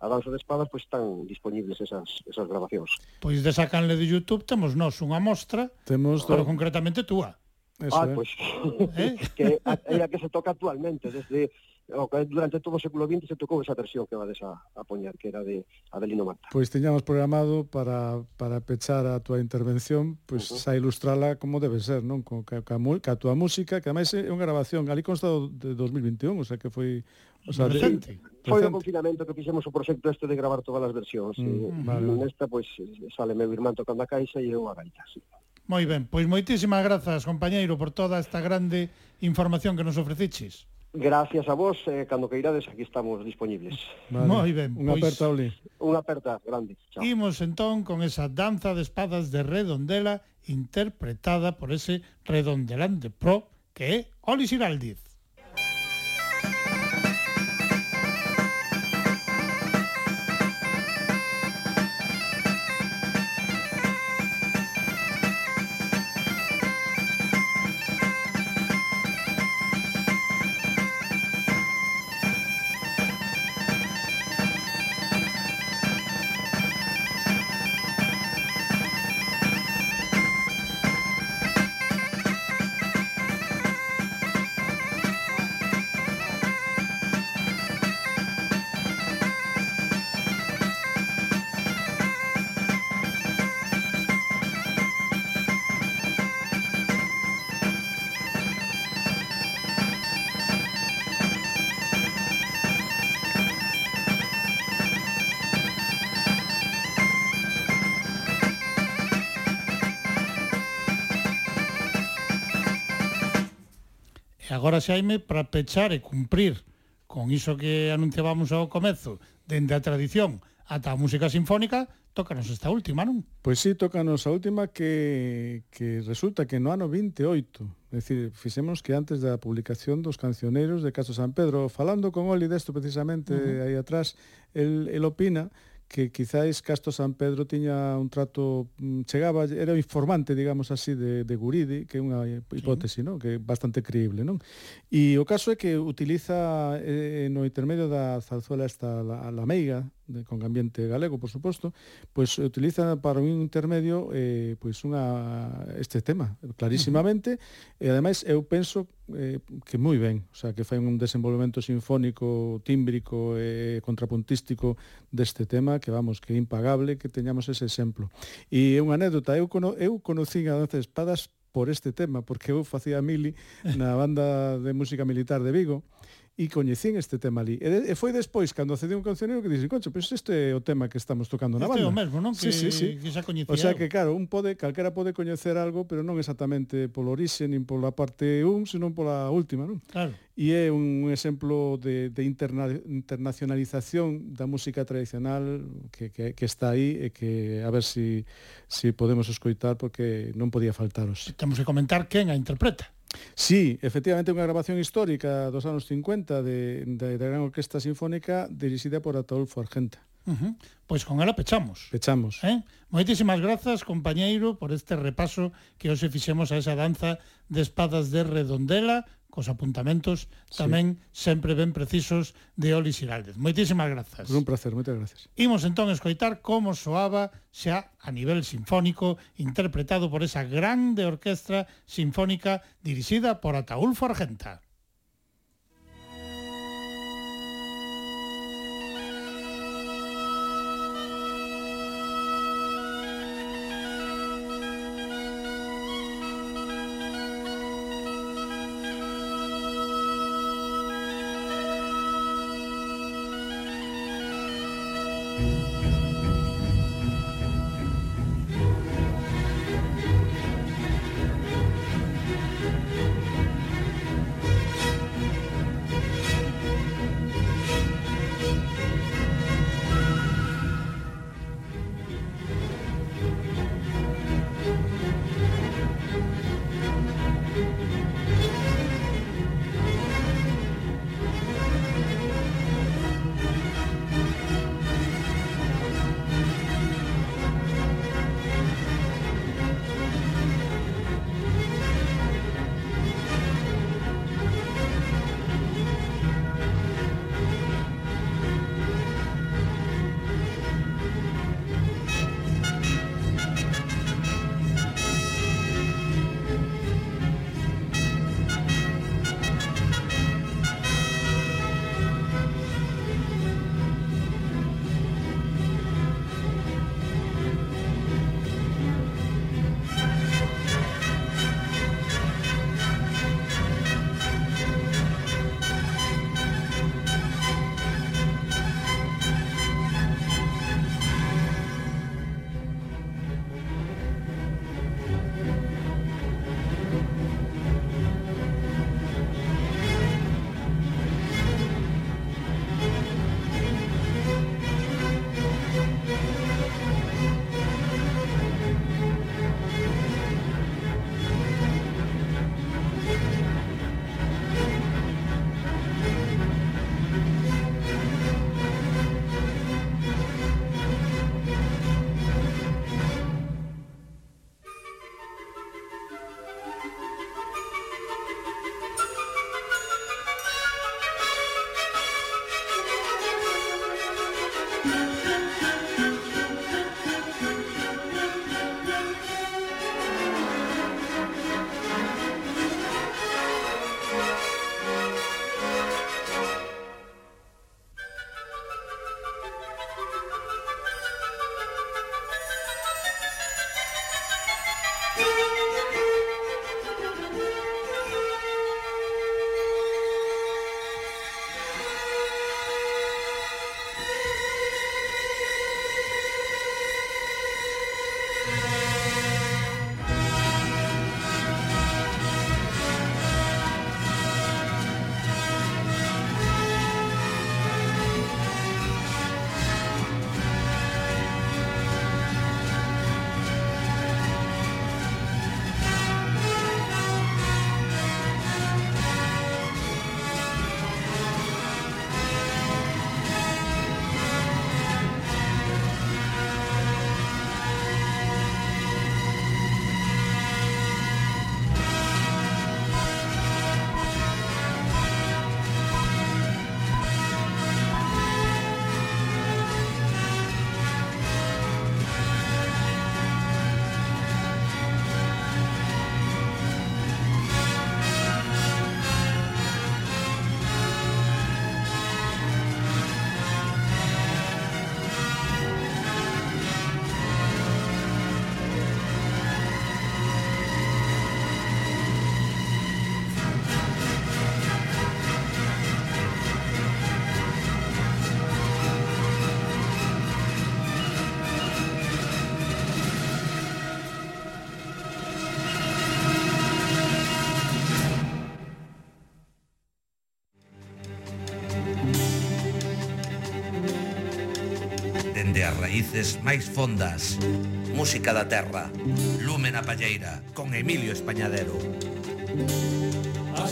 a danza de espadas, pois están disponibles esas, esas grabacións. Pois desa canle de YouTube temos nós unha mostra, temos pero concretamente túa. Eso, ah, [laughs] eh. pois pues, ¿Eh? que é a que se toca actualmente desde o que durante todo o século XX se tocou esa versión que vades a, a poñer que era de Adelino Mata. Pois teñamos programado para, para pechar a túa intervención, pois uh -huh. a ilustrala como debe ser, non? Con ca, ca, ca a túa música, que ademais é unha grabación ali consta de 2021, o sea que foi O sea, recente. Sí, foi o confinamento que fixemos o proxecto este de gravar todas as versións. Mm, e, vale. nesta, pois, sale meu irmán tocando a caixa e eu a gaita, sí. Moi ben, pois moitísimas grazas, compañeiro, por toda esta grande información que nos ofreciches. Gracias a vos, eh, cando que irades, aquí estamos disponibles. Vale. Moi ben, unha pois... aperta, Oli. Unha aperta, grande. Chao. Imos entón con esa danza de espadas de Redondela interpretada por ese redondelante pro que é Oli Siraldiz. Xaime, para pechar e cumprir con iso que anunciábamos ao comezo, dende a tradición ata a música sinfónica, tócanos esta última, non? Pois sí, tócanos a última que, que resulta que no ano 28, é dicir, fixemos que antes da publicación dos cancioneros de Caso San Pedro, falando con Oli desto precisamente uh -huh. aí atrás, el, el opina que quizáis Casto San Pedro tiña un trato mm, chegaba, era o informante, digamos así, de, de Guridi, que é unha hipótese, sí. non? que é bastante creíble, non? E o caso é que utiliza eh, no intermedio da zarzuela esta la, la meiga, de, con ambiente galego, por suposto, pois utiliza para un intermedio eh, pois unha, este tema, clarísimamente, uh -huh. e ademais eu penso eh, que moi ben, o sea, que fai un desenvolvemento sinfónico, tímbrico e eh, contrapuntístico deste tema que vamos, que é impagable que teñamos ese exemplo. E unha anécdota, eu, cono, eu conocín a Danza de Espadas por este tema, porque eu facía mili na banda de música militar de Vigo, e coñecín este tema ali. E, e foi despois, cando cedí un cancionero, que dixen, concho, pero este é o tema que estamos tocando na banda. Este é o mesmo, non? Que, sí, sí, sí. que xa coñecía O sea que, claro, un pode, calquera pode coñecer algo, pero non exactamente polo orixe, nin pola parte 1, senón pola última, non? Claro. E é un exemplo de, de interna, internacionalización da música tradicional que, que, que está aí e que a ver se si, si podemos escoitar porque non podía faltaros. Temos que comentar quen a interpreta. Sí, efectivamente unha grabación histórica dos anos 50 de, de, de Gran Orquesta Sinfónica dirixida por Atolfo Argenta. Uh -huh. Pois con ela pechamos. Pechamos. Eh? Moitísimas grazas, compañeiro, por este repaso que hoxe fixemos a esa danza de espadas de Redondela cos apuntamentos tamén sí. sempre ben precisos de Oli Xiraldez. Moitísimas grazas. Un placer, moitas gracias. Imos entón escoitar como soaba xa a nivel sinfónico interpretado por esa grande orquestra sinfónica dirixida por Ataulfo Argenta. raíces máis fondas. Música da terra, lume na palleira, con Emilio Españadero. A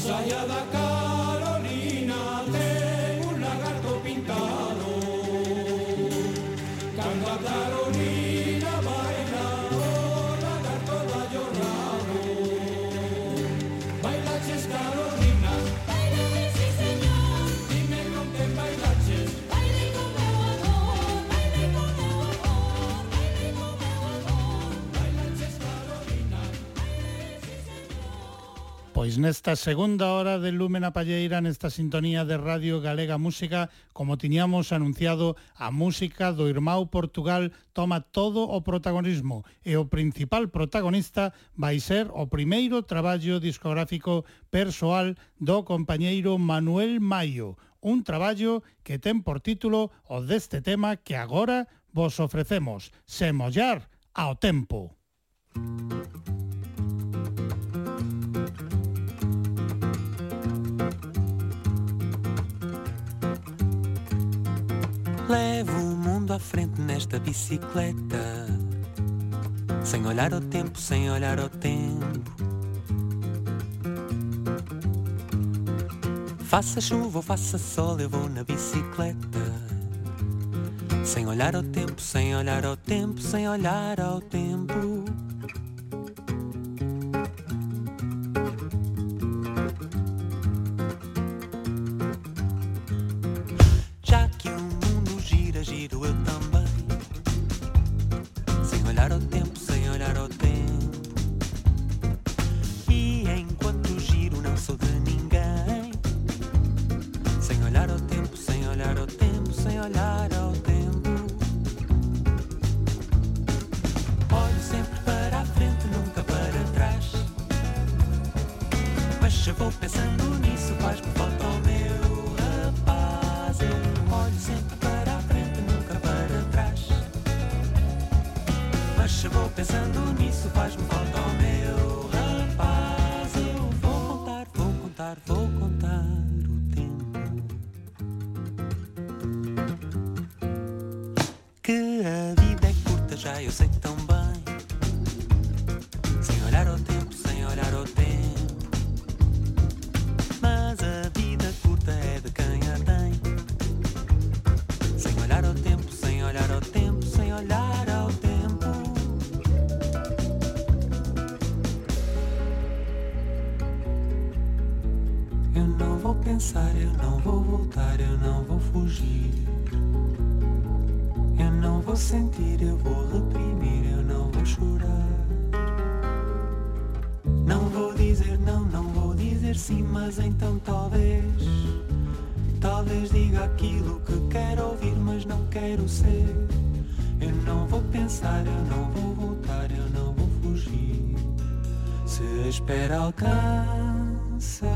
nesta segunda hora de Lúmena Palleira nesta sintonía de Radio Galega Música, como tiñamos anunciado, a música do irmão Portugal toma todo o protagonismo e o principal protagonista vai ser o primeiro traballo discográfico persoal do compañeiro Manuel Maio, un traballo que ten por título o deste tema que agora vos ofrecemos, Semollar ao tempo. Música Levo o mundo à frente nesta bicicleta. Sem olhar ao tempo, sem olhar ao tempo. Faça chuva ou faça sol, eu vou na bicicleta. Sem olhar ao tempo, sem olhar ao tempo, sem olhar ao tempo. Giro eu também. Sem olhar ao tempo, sem olhar ao tempo. E enquanto giro, não sou de ninguém. Sem olhar ao tempo, sem olhar ao tempo, sem olhar ao vou sentir, eu vou reprimir, eu não vou chorar. Não vou dizer não, não vou dizer sim, mas então talvez. Talvez diga aquilo que quero ouvir, mas não quero ser. Eu não vou pensar, eu não vou voltar, eu não vou fugir. Se a espera alcança,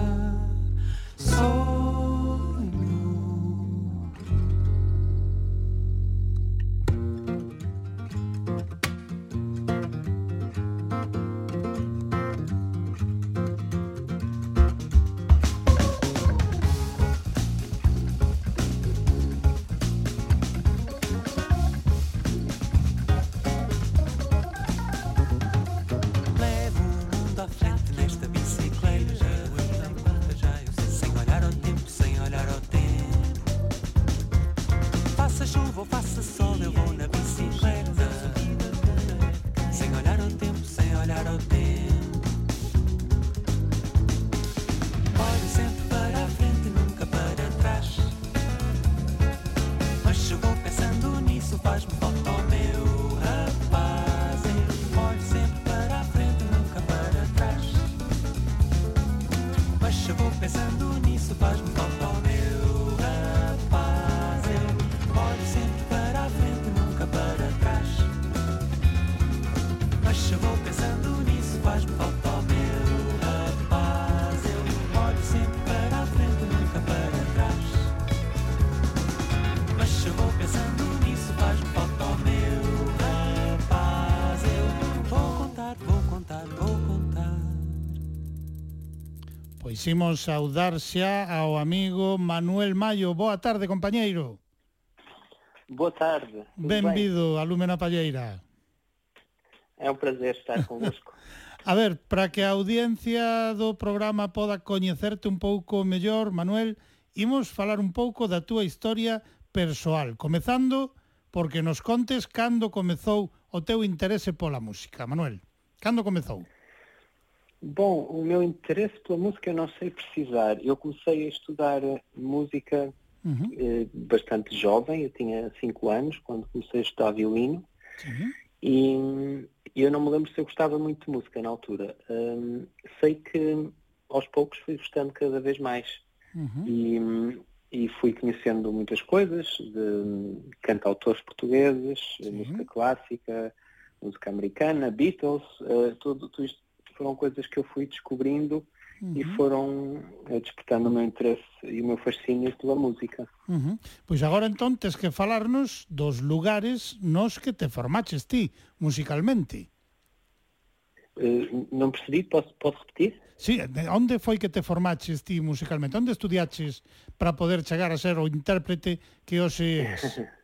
Quiximos saudar xa ao amigo Manuel Maio. Boa tarde, compañeiro. Boa tarde. Benvido a Lúmena Palleira. É un prazer estar convosco. [laughs] a ver, para que a audiencia do programa poda coñecerte un pouco mellor, Manuel, imos falar un pouco da túa historia persoal, comezando porque nos contes cando comezou o teu interese pola música, Manuel. Cando comezou? Bom, o meu interesse pela música eu não sei precisar. Eu comecei a estudar música Uhum. eh, bastante jovem, eu tinha 5 anos quando comecei a estudar violino Sim. e eu não me lembro se eu gostava muito de música na altura. Hum, sei que aos poucos fui gostando cada vez mais Uhum. e, e fui conhecendo muitas coisas de cantautores portugueses, música clássica, música americana, Beatles, eh, tudo, tudo isto foram coisas que eu fui descobrindo Uhum. e foram eh, despertando o meu interesse e o meu fascínio pela música. Uhum. Pois agora entón tes que falarnos dos lugares nos que te formaches ti musicalmente. Uh, non percebi, posso, posso repetir? Sí, onde foi que te formaches ti musicalmente? Onde estudiaches para poder chegar a ser o intérprete que hoxe és? [laughs]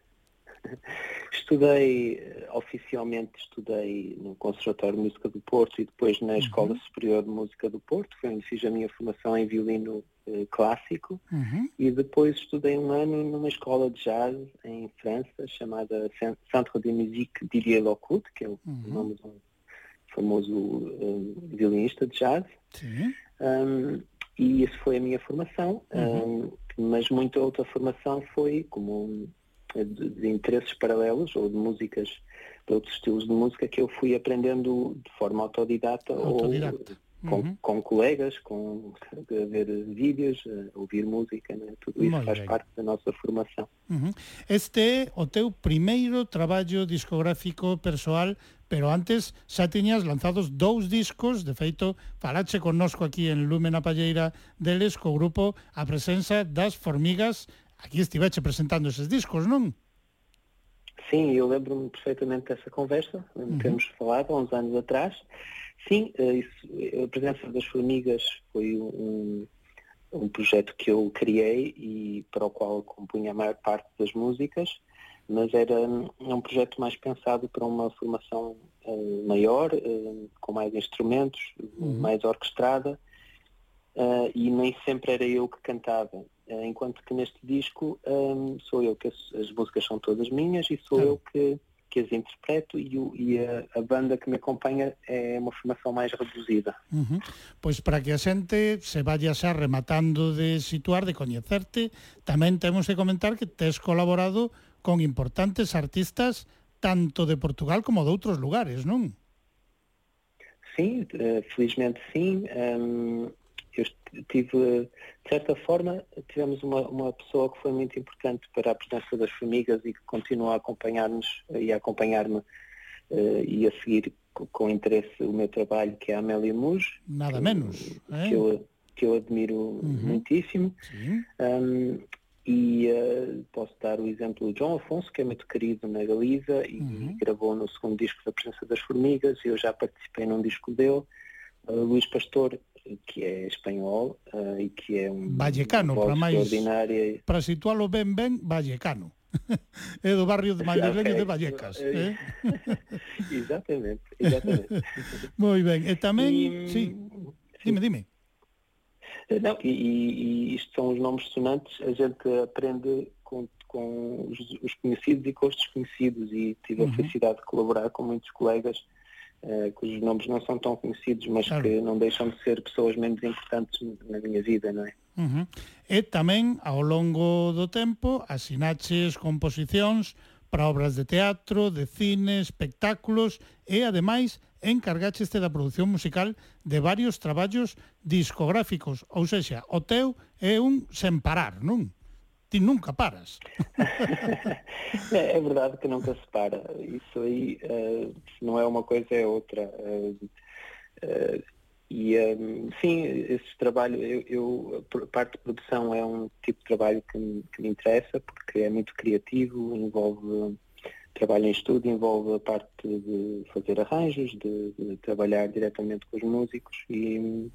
Estudei, eh, oficialmente estudei no Conservatório de Música do Porto e depois na Escola Superior de Música do Porto, foi onde fiz a minha formação em violino eh, clássico. Uhum. e depois estudei um ano numa escola de jazz em França chamada Cen- Centre de Musique Didier Lockwood, que é o nome de um famoso eh, violinista de jazz. Um, e isso foi a minha formação, um, mas muita outra formação foi como um, de, de interesses paralelos ou de músicas, de outros estilos de música que eu fui aprendendo de forma autodidata, Autodidata. ou com, Uhum. com colegas, com ver vídeos, ouvir música, né? tudo isso Moi faz ben. parte da nossa formação. Uhum. Este é o teu primeiro traballo discográfico persoal, pero antes xa tiñas lanzados dous discos, de feito, falache connosco aquí en Lume na Palleira deles co grupo a presenza das formigas. Aquí estiveche presentando eses discos, non? Sim, eu lembro-me perfeitamente dessa conversa, de termos falado há uns anos atrás. Sim, eh, isso, a presença das formigas foi um, um projeto que eu criei e para o qual compunha a maior parte das músicas, mas era hum, um projeto mais pensado para uma formação eh, maior, eh, com mais instrumentos, mais orquestrada, eh, e nem sempre era eu que cantava. Eh, enquanto que neste disco hum, sou eu que as, as músicas são todas minhas e sou eu que, que as interpreto e, o- e a, a banda que me acompanha é uma formação mais reduzida. Uhum. Pois para que a xente se vaya xa rematando de situar, de coñecerte, tamén temos que comentar que tes colaborado con importantes artistas tanto de Portugal como de outros lugares, non? Sim, eh, felizmente sim. Hum, eu tive, de certa forma, tivemos uma, uma pessoa que foi muito importante para a presença das formigas e que continua a acompanhar-nos e a acompanhar-me eh, e a seguir co- com interesse o meu trabalho, que é a Amélia Muj, Nada menos, eh? que eu, que eu admiro muitíssimo. Sim. Um, e eh, posso dar o exemplo do João Afonso, que é muito querido na Galiza e Uhum. gravou no segundo disco da Presença das Formigas, eu já participei num disco dele. Uh, Luís Pastor, que é espanhol eh, e que é um Vallecano, para máis- extraordinária. Para situalo ben ben, Vallecano. [laughs] é do barrio de Mallereño de Ok. Vallecas. Eh, Eh? [laughs] exatamente, exatamente. [laughs] Moi ben. E tamén, E, sí, dime, dime. Eh, Não, e, e- e isto são os nomes sonantes, a gente aprende com, com os, os conhecidos e com os desconhecidos e tive Uhum. a felicidade de colaborar com muitos colegas uh, cujos nomes não são tão conhecidos, mas claro. que não deixam de ser pessoas menos importantes na minha vida, não é? Uhum. E tamén, ao longo do tempo, asinaches composicións para obras de teatro, de cine, espectáculos e, ademais, encargácheste da produción musical de varios traballos discográficos, ou sexa, o teu é un sen parar, non? Ti nunca paras. É, [laughs] é verdade que nunca se para. Isso aí, eh, se não é uma coisa, é outra. Eh, eh, e, eh, sim, esse trabalho, eu, eu- parte de produção é um tipo de trabalho que me, que me interessa, porque é muito criativo, envolve trabalho em estúdio, envolve a parte de fazer arranjos, de, de trabalhar diretamente com os músicos e,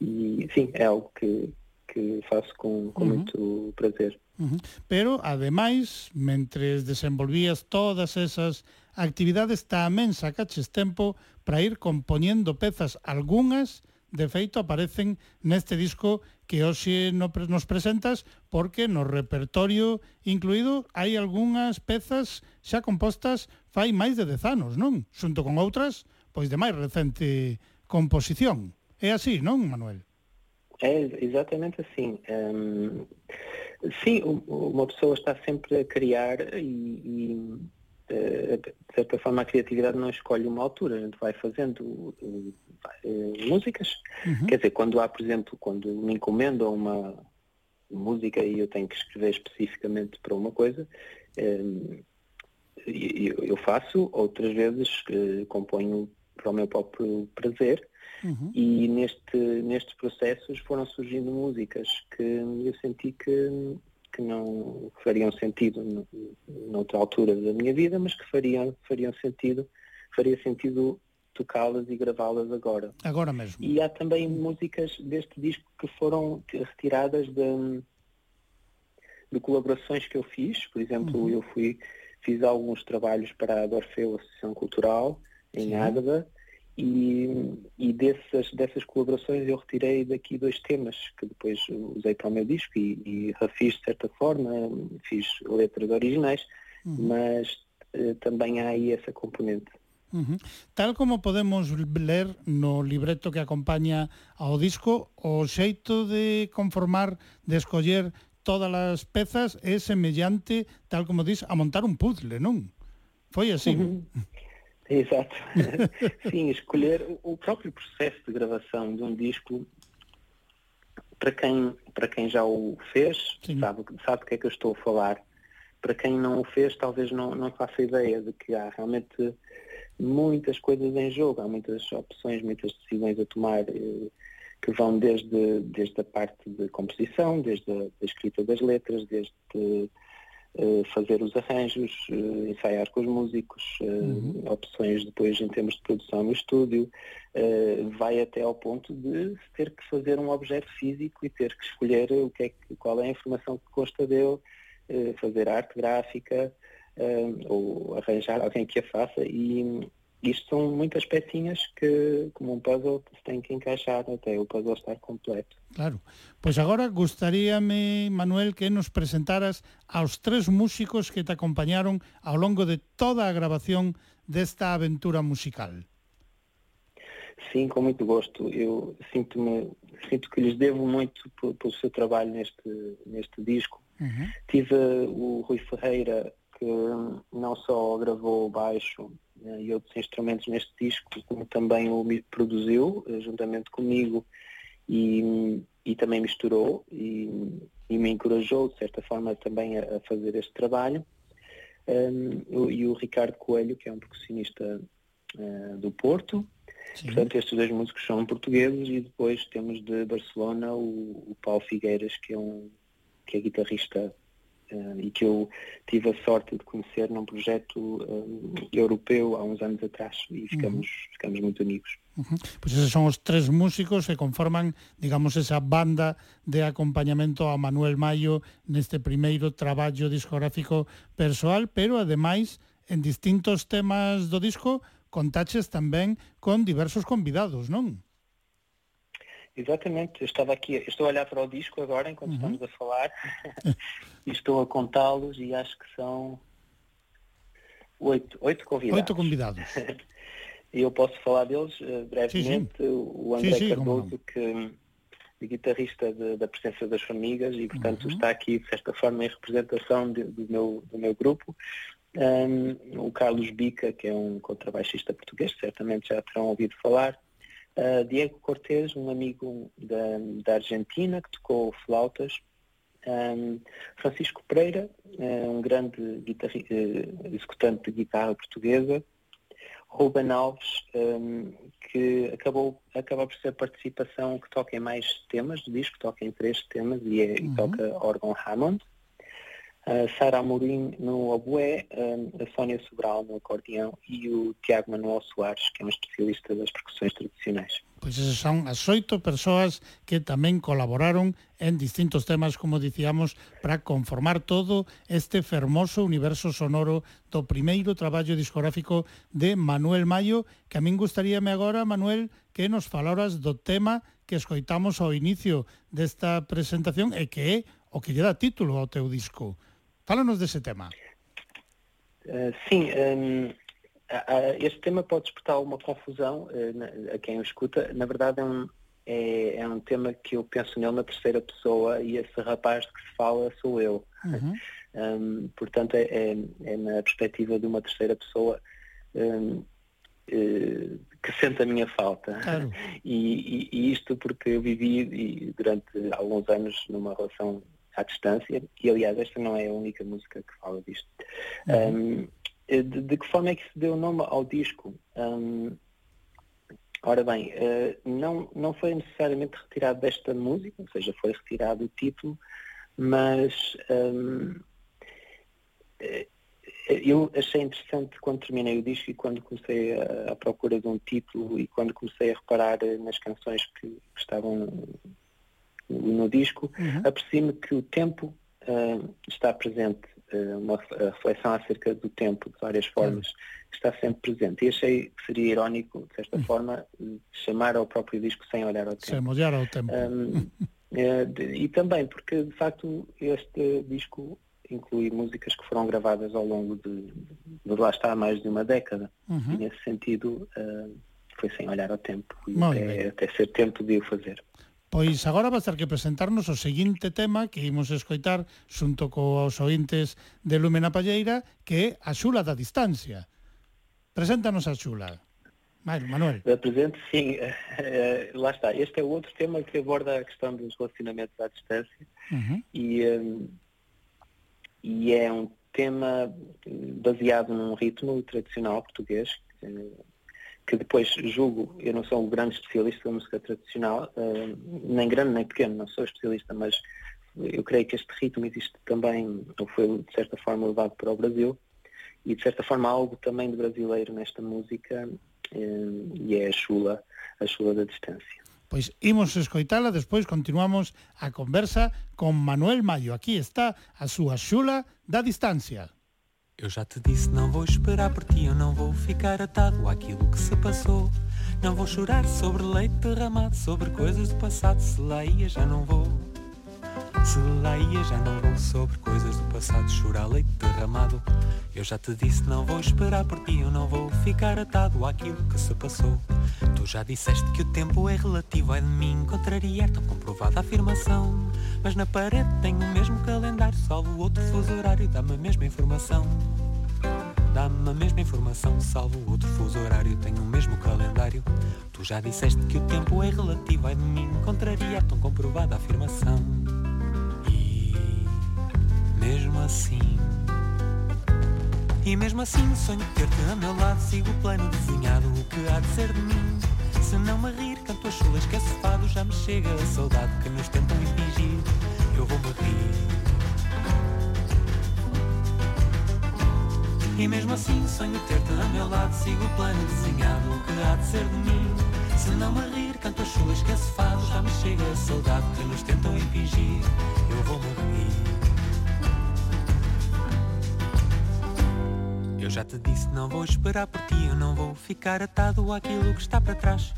e sim, é algo que, que faço con, con uh -huh. moito prazer. Uh -huh. Pero, ademais, mentres desenvolvías todas esas actividades, tamén sacaches tempo para ir compoñendo pezas algunhas de feito aparecen neste disco que hoxe nos presentas porque no repertorio incluído hai algunhas pezas xa compostas fai máis de 10 anos, non? Xunto con outras, pois de máis recente composición. É así, non, Manuel? É exatamente assim. Hum, sim, u- uma pessoa está sempre a criar e, e, eh, de certa forma a criatividade não escolhe uma altura, a gente vai fazendo eh, eh, músicas. Quer dizer, quando há, por exemplo, quando me encomendam uma música e eu tenho que escrever especificamente para uma coisa, hum, e- eu, faço, outras vezes componho para o meu próprio prazer. E neste, nestes processos foram surgindo músicas que eu senti que, que não fariam sentido noutra altura da minha vida, mas que fariam, fariam sentido, faria sentido tocá-las e gravá-las agora. Agora mesmo. E há também músicas deste disco que foram retiradas de, de colaborações que eu fiz. Por exemplo, eu fui, fiz alguns trabalhos para a Dorfeu Associação Cultural, em. Águeda, e, e, dessas, dessas colaborações eu retirei daqui dois temas que depois usei para o meu disco e, e refiz de certa forma, fiz letras originais, uhum. mas eh, também há aí essa componente. Uhum. Tal como podemos ler no libreto que acompaña ao disco, o xeito de conformar, de escoller todas as pezas é semellante, tal como dis, a montar un puzzle, non? Foi así. Uhum. [laughs] Exato. [laughs] Sim, escolher o- próprio processo de gravação de um disco para quem, para quem já o fez, sabe, sabe do que é que eu estou a falar. Para quem não o fez, talvez não, não faça ideia de que há realmente muitas coisas em jogo, há muitas opções, muitas decisões a tomar eh, que vão desde, desde a parte de composição, desde a da escrita das letras, desde fazer os arranjos, eh, ensaiar com os músicos, eh, opções depois em termos de produção no estúdio, eh, vai até ao ponto de ter que fazer um objeto físico e ter que escolher o que é que, qual é a informação que consta dele, eh, fazer arte gráfica eh, ou arranjar alguém que a faça e isto são muitas pecinhas que, como um puzzle, se tem que encaixar até o puzzle estar completo. Claro. Pois agora gustaríame, Manuel, que nos presentaras aos tres músicos que te acompañaron ao longo de toda a grabación desta aventura musical. Sim, com muito gosto. Eu sinto-me, sinto que lhes devo muito pe- pelo seu trabalho neste, neste disco. Tive o Rui Ferreira, que não só gravou o baixo e outros instrumentos neste disco, como também o produziu, eh, juntamente comigo, e, e também misturou e, e me encorajou, de certa forma, também a, a fazer este trabalho. Um, e o Ricardo Coelho, que é um percussionista eh, do Porto. Portanto, estes dois músicos são portugueses e depois temos de Barcelona o, o Paulo Figueiras, que é um que é guitarrista e que eu tive a sorte de conhecer num projeto eh, europeu há uns anos atrás e ficamos, ficamos muito amigos. Pois eses son os tres músicos que conforman, digamos, esa banda de acompañamento a Manuel Mayo neste primeiro traballo discográfico persoal, pero ademais en distintos temas do disco contaches tamén con diversos convidados, non? Exatamente, eu estava aqui, eu estou a olhar para o disco agora enquanto estamos a falar [laughs] e estou a contá-los e acho que são oito, oito convidados. Oito convidados. [laughs] E eu posso falar deles eh, brevemente. Sim, sim. O André Sim, Cardoso, que é guitarrista de- da presença das formigas e, portanto, está aqui, de certa forma, em representação de- do, meu, do meu grupo. Um, o Carlos Bica, que é um contrabaixista português, certamente já terão ouvido falar. Uh, Diego Cortez, um amigo da, da Argentina, que tocou flautas. Um, Francisco Pereira, eh, um grande guitarri- eh, executante de guitarra portuguesa. Ruben Alves, um, que acabou, acaba por ser a participação que toca em mais temas do disco, toca em três temas e, é, e toca órgão Hammond. a Sara Amorim no oboé, eh, a Sónia Sobral no acordeão e o Tiago Manuel Soares, que é um especialista das percussões tradicionais. Pois esas son as oito persoas que tamén colaboraron en distintos temas, como dicíamos, para conformar todo este fermoso universo sonoro do primeiro traballo discográfico de Manuel Mayo, que a min gustaríame agora, Manuel, que nos falaras do tema que escoitamos ao inicio desta presentación e que é o que lle dá título ao teu disco. Fálanos dese tema. Uh, sim, um, a- este tema pode despertar alguma confusão uh, a quem o escuta. Na verdade, é um, é, é um tema que eu penso nele na terceira pessoa e esse rapaz de que se fala sou eu. Uhum. Um, [laughs] portanto, é, é, é na perspectiva de uma terceira pessoa um, eh, que sente a minha falta. Claro. [laughs] E, e- e isto porque eu vivi e, durante alguns anos numa relação à distância e, aliás, esta não é a única música que fala disto. Um, eh, de, de que forma é que se deu o nome ao disco? Um, ora bem, eh, não, não foi necessariamente retirado desta música, ou seja, foi retirado o título, mas um, eh, eu achei interessante quando terminei o disco e quando comecei a, à procura de um título e quando comecei a reparar nas canções que, que estavam no disco, Uhum. apercebi-me que o tempo ah, está presente, ah, uma reflexão acerca do tempo, de várias formas, está sempre presente. E achei que seria irónico, de certa forma, chamar ao próprio disco sem olhar ao tempo. Se mollar ao tempo. Um, [laughs] eh, e também porque, de facto, este disco inclui músicas que foram gravadas ao longo de, de lá está, mais de uma década. Uhum. E, nesse sentido, eh, foi sem olhar ao tempo. E até, até ser tempo de o fazer. Pois agora vas ter que presentarnos o seguinte tema que imos escoitar xunto coos ointes de Lúmena Palleira, que é a xula da distancia. Preséntanos a xula. Manuel. Eh, Presente, sim. Eh, eh, lá está. Este é outro tema que aborda a questão dos relacionamentos à distância uhum. e, e é um tema baseado num ritmo tradicional português, que depois julgo, eu não sou um grande especialista da música tradicional, eh, nem grande nem pequeno, não sou especialista, mas eu creio que este ritmo existe também, ou foi de certa forma levado para o Brasil, e de certa forma algo também de brasileiro nesta música, eh, e é a chula, a chula da distância. Pois imos escoitala, despois continuamos a conversa con Manuel Mayo. Aquí está a súa xula da distancia. Eu já te disse, não vou esperar por ti, eu não vou ficar atado àquilo que se passou. Não vou chorar sobre leite derramado, sobre coisas do passado, se lá ia já não vou. Se lá ia já não vou sobre coisas do passado, chorar leite derramado. Eu já te disse, não vou esperar por ti, eu não vou ficar atado àquilo que se passou. Tu já disseste que o tempo é relativo, é de mim contrariar tão comprovada afirmação. Mas na parede tenho o mesmo calendário, salvo outro fuso horário, dá-me a mesma informação. Dá-me a mesma informação, salvo outro fuso horário, tenho o mesmo calendário. Tu já disseste que o tempo é relativo, é de mim contrariar tão comprovada afirmação. Mesmo assim. E mesmo assim sonho ter-te a meu lado Sigo o plano desenhado, o que há de ser de mim. Se não me rir, canto as chulas que é fado Já me chega a saudade que nos tentam impingir. Eu vou-me rir. E mesmo assim sonho ter-te a meu lado Sigo o plano desenhado, o que há de ser de mim. Se não me rir, canto as chulas que é fado Já me chega a saudade que nos tentam impingir. Eu vou-me rir Eu já te disse, não vou esperar por ti, eu não vou ficar atado àquilo que está para trás.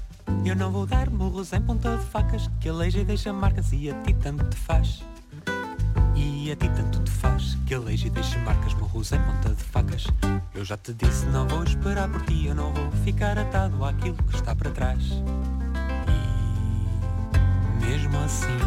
Eu não vou dar murros em ponta de facas, que aleija e deixa marcas e a ti tanto te faz. E a ti tanto te faz, que aleija e deixa marcas, murros em ponta de facas. Eu já te disse, não vou esperar por ti, eu não vou ficar atado àquilo que está para trás. E mesmo assim.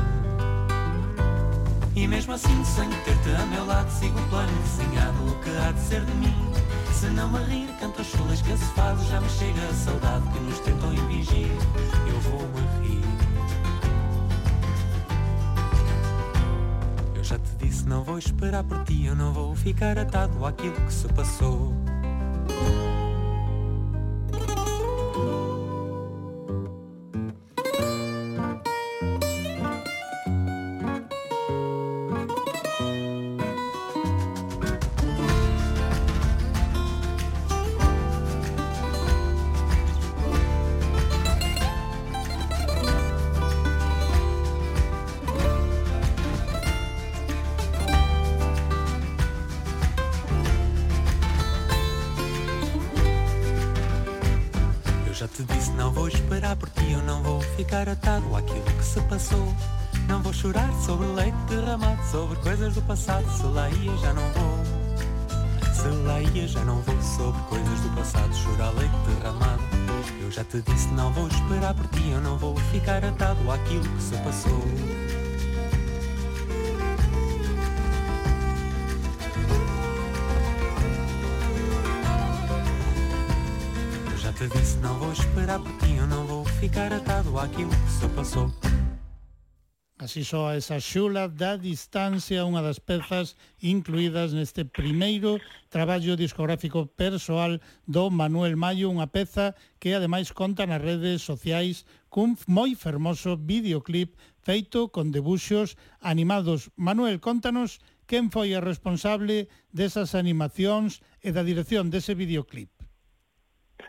E mesmo assim sonho ter-te a meu lado Sigo o plano desenhado, o que há de ser de mim Se não me rir, canto as chulas que se faz Já me chega a saudade que nos tentam impingir Eu vou-me rir. Eu já te disse, não vou esperar por ti Eu não vou ficar atado àquilo que se passou lá ia já não vou. Se lá já não vou sobre coisas do passado, chorar leite derramado. Eu já te disse não vou esperar por ti, eu não vou ficar atado àquilo que se passou. Eu já te disse não vou esperar por ti, eu não vou ficar atado àquilo que se passou. Así soa esa xula da distancia unha das pezas incluídas neste primeiro traballo discográfico persoal do Manuel Mayo, unha peza que ademais conta nas redes sociais cun moi fermoso videoclip feito con debuxos animados. Manuel, contanos quen foi a responsable desas animacións e da dirección dese videoclip.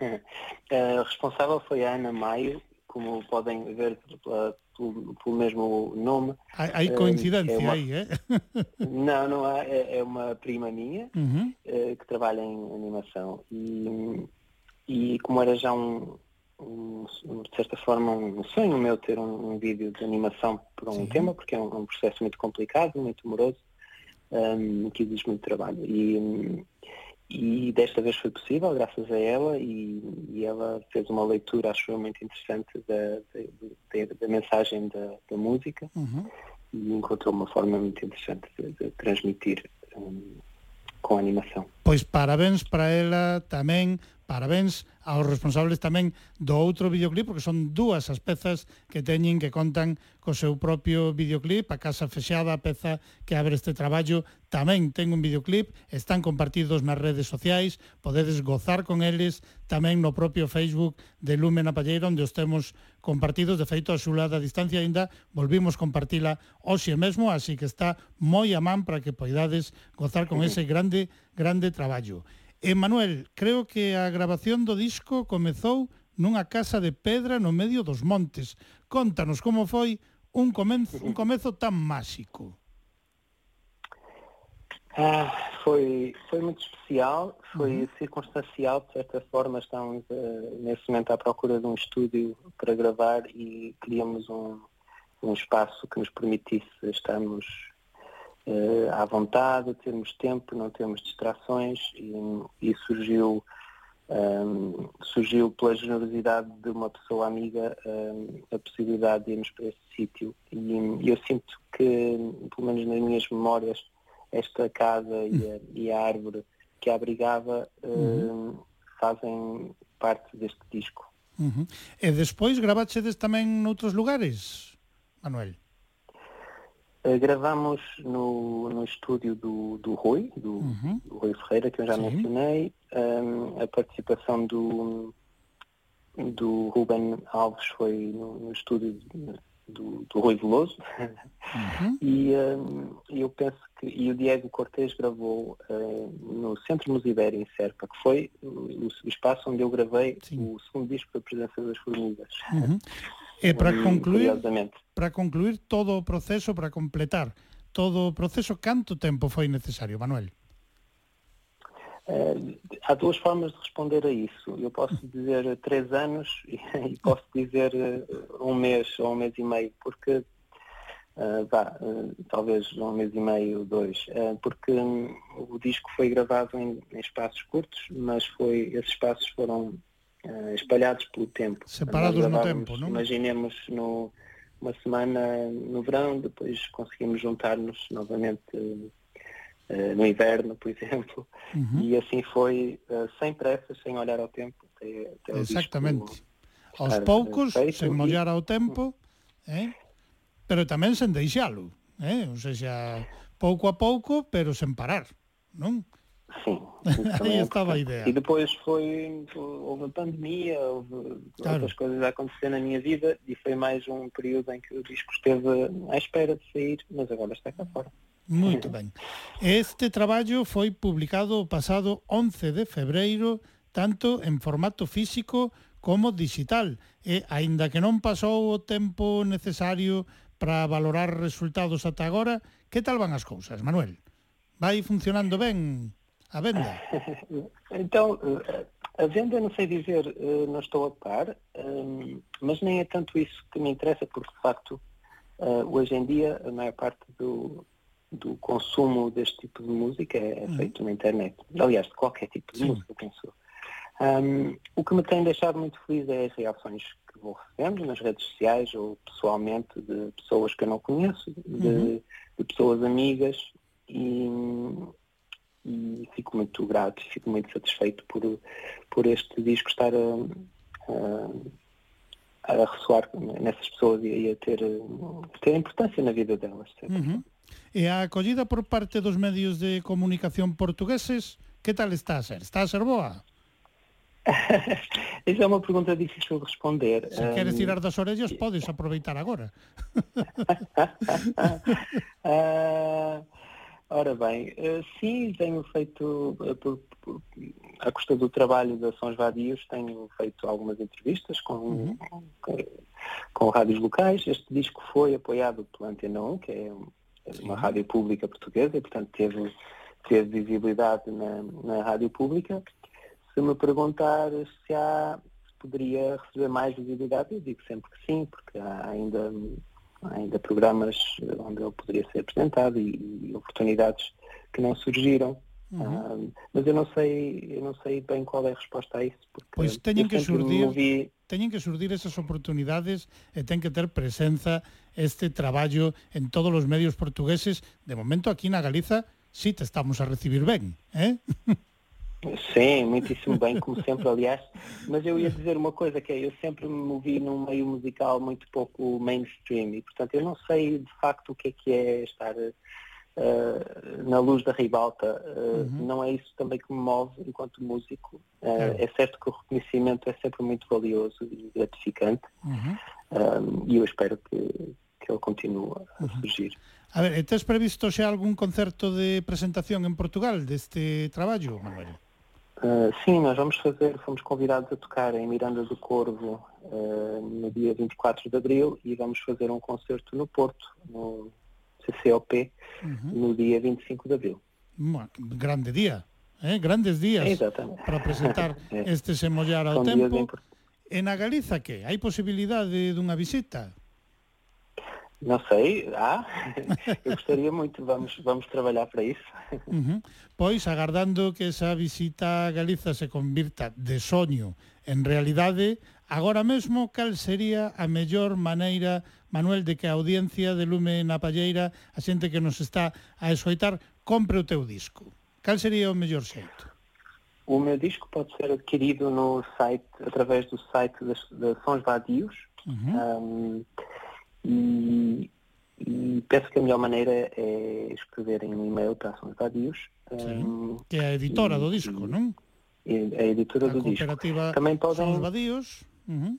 [laughs] Eh, o responsável foi a Ana Maio, como podem ver pela pelo, pelo mesmo nome. Eh, coincidencia é uma- aí, eh? [laughs] Não, não há. É, é uma prima minha Uhum. eh, que trabalha em animação. E, e como era já um, um- de certa forma, um sonho meu ter um, um vídeo de animação para um Sim. tema, porque é um, um processo muito complicado, muito moroso, um, que exige muito trabalho. E, e desta vez foi possível, graças a ela, e, e ela fez uma leitura, acho eu, muito interessante da, da, da- mensagem da, da música Uhum. e encontrou uma forma muito interessante de, de transmitir hum, com a animação. Pois parabéns para ela tamén, parabéns aos responsables tamén do outro videoclip, porque son dúas as pezas que teñen que contan co seu propio videoclip, a Casa Fexada, a peza que abre este traballo, tamén ten un videoclip, están compartidos nas redes sociais, podedes gozar con eles tamén no propio Facebook de Lumen Palleira, onde os temos compartidos, de feito a xula da distancia aínda volvimos compartila hoxe mesmo, así que está moi a man para que poidades gozar con ese grande grande traballo. E Manuel, creo que a grabación do disco comezou nunha casa de pedra no medio dos montes. Contanos como foi un comenzo, un comezo tan máxico. [laughs] Ah, foi, foi muito especial, foi circunstancial, de certa forma estávamos eh, nesse momento à procura de um estúdio para gravar e queríamos um, um espaço que nos permitisse estarmos eh, à vontade, termos tempo, não termos distrações e, e surgiu ahm, surgiu pela generosidade de uma pessoa amiga ahm, a possibilidade de irmos para esse sítio e eu sinto que, pelo menos nas minhas memórias, esta casa e a, e a árvore que a abrigava ahm, fazem parte deste disco. Uhum. E despois gravachedes tamén noutros lugares, Manuel? Eh, Gravamos no, no estúdio do, do Rui, do, Uhum. do Rui Ferreira, que eu já Sim. mencionei, Ahm, a participação do, do Ruben Alves foi no, no estúdio do, do Rui Veloso Uhum. [laughs] e ahm, eu penso que e o Diego Cortês gravou ah, no Centro Musibeiro em Serpa, que foi o, o espaço onde eu gravei Sim. o segundo disco da Presença das Formigas. Uhum. [laughs] E para concluir, para concluir todo o proceso, para completar todo o proceso, canto tempo foi necesario, Manuel? Eh, há duas formas de responder a isso. Eu posso dizer três anos e, [laughs] e posso dizer eh, um mês ou um mês e meio, porque vá, eh, talvez um mês e meio, dois, porque hum, o disco foi gravado em, em espaços curtos, mas foi, esses espaços foram eh, espalhados pelo tempo. Separados no tempo, não? Imaginemos no, uma semana no verão, depois conseguimos juntar-nos novamente eh, no inverno, por [laughs] exemplo. Uhum. E assim foi, eh, sem pressas, sem olhar ao tempo. Até, até Exactamente. Aos estar poucos, feito sen e- mollar ao tempo, eh? pero tamén sen deixalo, eh? ou seja, pouco a pouco, pero sen parar, non? Sim. [laughs] Aí estava a idea. E depois foi, houve a pandemia, houve claro. outras coisas a acontecer na minha vida e foi mais um período em que o disco esteve à espera de sair, mas agora está cá fora. Muito [laughs] ben. Este traballo foi publicado o pasado 11 de febreiro, tanto en formato físico como digital, e aínda que non pasou o tempo necesario para valorar resultados ata agora, que tal van as cousas, Manuel? Vai funcionando ben? A venda? [laughs] Então, eh, A venda, não sei dizer, eh, não estou a par, hum, mas nem é tanto isso que me interessa, porque de facto, eh, hoje em dia, a maior parte do, do consumo deste tipo de música é, é feito na internet. Aliás, de qualquer tipo de Sim. música, penso. eu. Hum, o que me tem deixado muito feliz é as reações que vou recebendo nas redes sociais ou pessoalmente de pessoas que eu não conheço, de, Uhum. de pessoas amigas e, e fico muito grato, fico muito satisfeito por, por este disco estar a, a, a ressoar nessas pessoas e, a ter, a ter importância na vida delas. Uhum. E a acollida por parte dos medios de comunicación portugueses, que tal está a ser? Está a ser boa? [laughs] Essa é uma pergunta difícil de responder. Se queres tirar das orellas, podes aproveitar agora. [laughs] Ah, [laughs] ora bem, eh, sim, tenho feito, eh, por, por, à custa do trabalho da Sons Vadios, tenho feito algumas entrevistas com, com, com rádios locais. Este disco foi apoiado pela Antena 1, que é uma rádio pública portuguesa, e portanto teve, teve visibilidade na, na rádio pública. Se me perguntar se há se poderia receber mais visibilidade, eu digo sempre que sim, porque há ainda ainda programas eh, onde ele poderia ser apresentado e, e oportunidades que não surgiram. Uhum. Ah, mas eu não sei eu não sei bem qual é a resposta a isso porque pois teñen que surdir vi... teñen que surdir esas oportunidades e ten que ter presenza este traballo en todos os medios portugueses de momento aquí na Galiza si sí te estamos a recibir ben eh? [laughs] Sim, muitíssimo bem, como sempre, aliás. Mas eu ia dizer uma coisa, que é, eu sempre me movi num meio musical muito pouco mainstream e, portanto, eu não sei de facto o que é que é estar eh, na luz da ribalta. Eh, Não é isso também que me move enquanto músico. Eh, É certo que o reconhecimento é sempre muito valioso e gratificante Uhum. um, e eu espero que, que ele continue a surgir. A ver, tes previsto xa algún concerto de presentación en Portugal deste traballo, Manuel? Uh, sim, nós vamos fazer, fomos convidados a tocar em Miranda do Corvo uh, no dia 24 de Abril e vamos fazer um concerto no Porto, no CCOP, uhum. no dia 25 de Abril. Um grande dia, eh? grandes días Exatamente. para apresentar [laughs] é. este semollar ao São tempo. Em... E na Galiza que? Hai posibilidade dunha visita? Não sei, há. Ah, eu gostaria muito, vamos, vamos trabalhar para isso. Uhum. Pois, agardando que esa visita a Galiza se convirta de soño en realidade, agora mesmo cal sería a mellor maneira, Manuel, de que a audiencia de Lume na Palleira, a xente que nos está a escoitar, compre o teu disco? Cal sería o mellor xeito? O meu disco pode ser adquirido no site, através do site das, de Sons Vadios. Uhum. Um, e, e penso que a melhor maneira é escreverem um e-mail para a Sons Vadios. um, Que é a editora do e- disco, non? e a editora A do disco. Também podem. Ujú.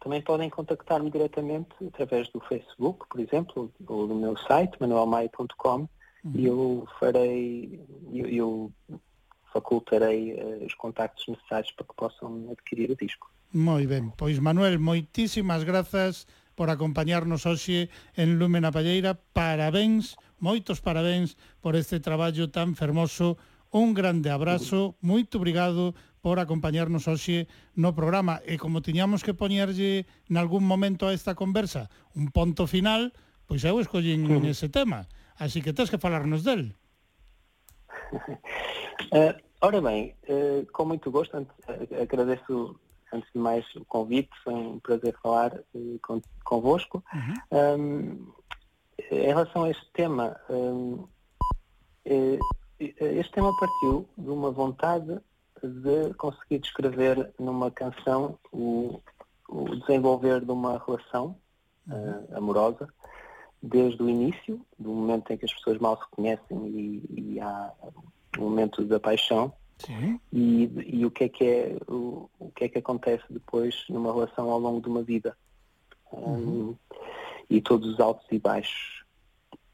também podem contactar-me diretamente através do Facebook, por exemplo, ou do meu site, manuelmaio.com, e eu farei, eu, eu facultarei eh, os contactos necessários para que possam adquirir o disco. Moi ben, pois Manuel, moitísimas grazas por acompañarnos hoxe en Lúmena Palleira. Parabéns, moitos parabéns por este traballo tan fermoso. Un grande abrazo, moito obrigado por acompañarnos hoxe no programa. E como tiñamos que poñerlle nalgún momento a esta conversa un ponto final, pois eu escollín uh [laughs] -huh. ese tema. Así que tens que falarnos del. [laughs] eh, ora ben, eh, con moito gosto, eh, agradeço antes de mais o convite, foi um prazer falar eh, con, convosco. Um, em relação a este tema, um, eh, este tema partiu de uma vontade de conseguir descrever numa canção o, o desenvolver de uma relação eh, amorosa desde o início, do momento em que as pessoas mal se conhecem e, e há o momento da paixão Sim. e, e o que é que é o que é que acontece depois numa relação ao longo de uma vida Um, e todos os altos e baixos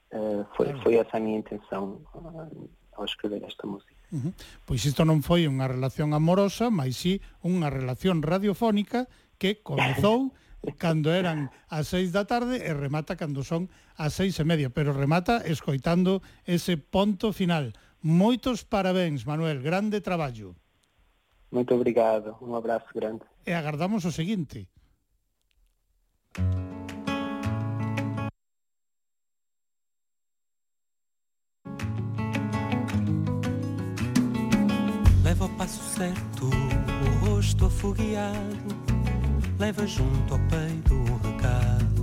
Uh, foi, foi essa a minha intenção uh, ao escrever esta música Uhum. Pois isto non foi unha relación amorosa, mas sí unha relación radiofónica que comezou [laughs] cando eran as seis da tarde e remata cando son as seis e media, pero remata escoitando ese ponto final. Moitos parabéns, Manuel, grande traballo. Muito obrigado, um abraço grande. E agardamos o seguinte. Leva ao passo certo, o rosto afogueado, leva junto ao peito um recado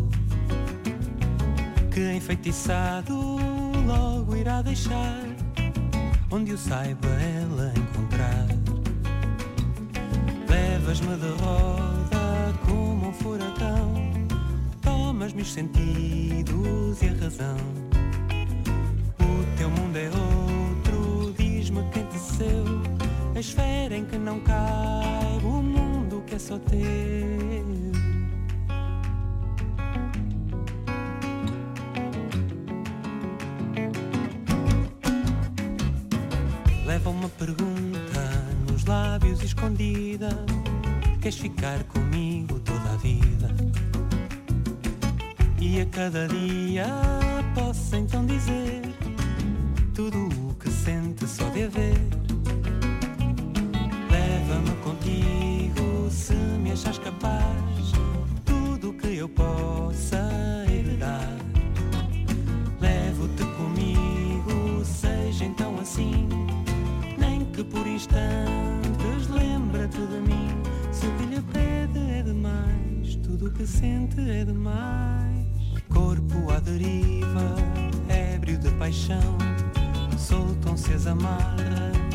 que enfeitiçado logo irá deixar, onde o saiba ela encontrar. Levas-me de roda como um furacão, tomas-me os sentidos e a razão. O teu mundo é outro, diz-me quem teceu a esfera em que não caibe o mundo que é só teu. Leva uma pergunta nos lábios escondida. Queres ficar comigo toda a vida? E a cada dia posso então dizer tudo o que sente só de haver. Leva-me contigo se me achas capaz. Tudo o que eu possa herdar. Levo-te comigo, seja então assim. Nem que por instantes lembra-te de mim. Demais, tudo que sente é demais. Corpo à deriva, ébrio de paixão, soltam-se as amarras.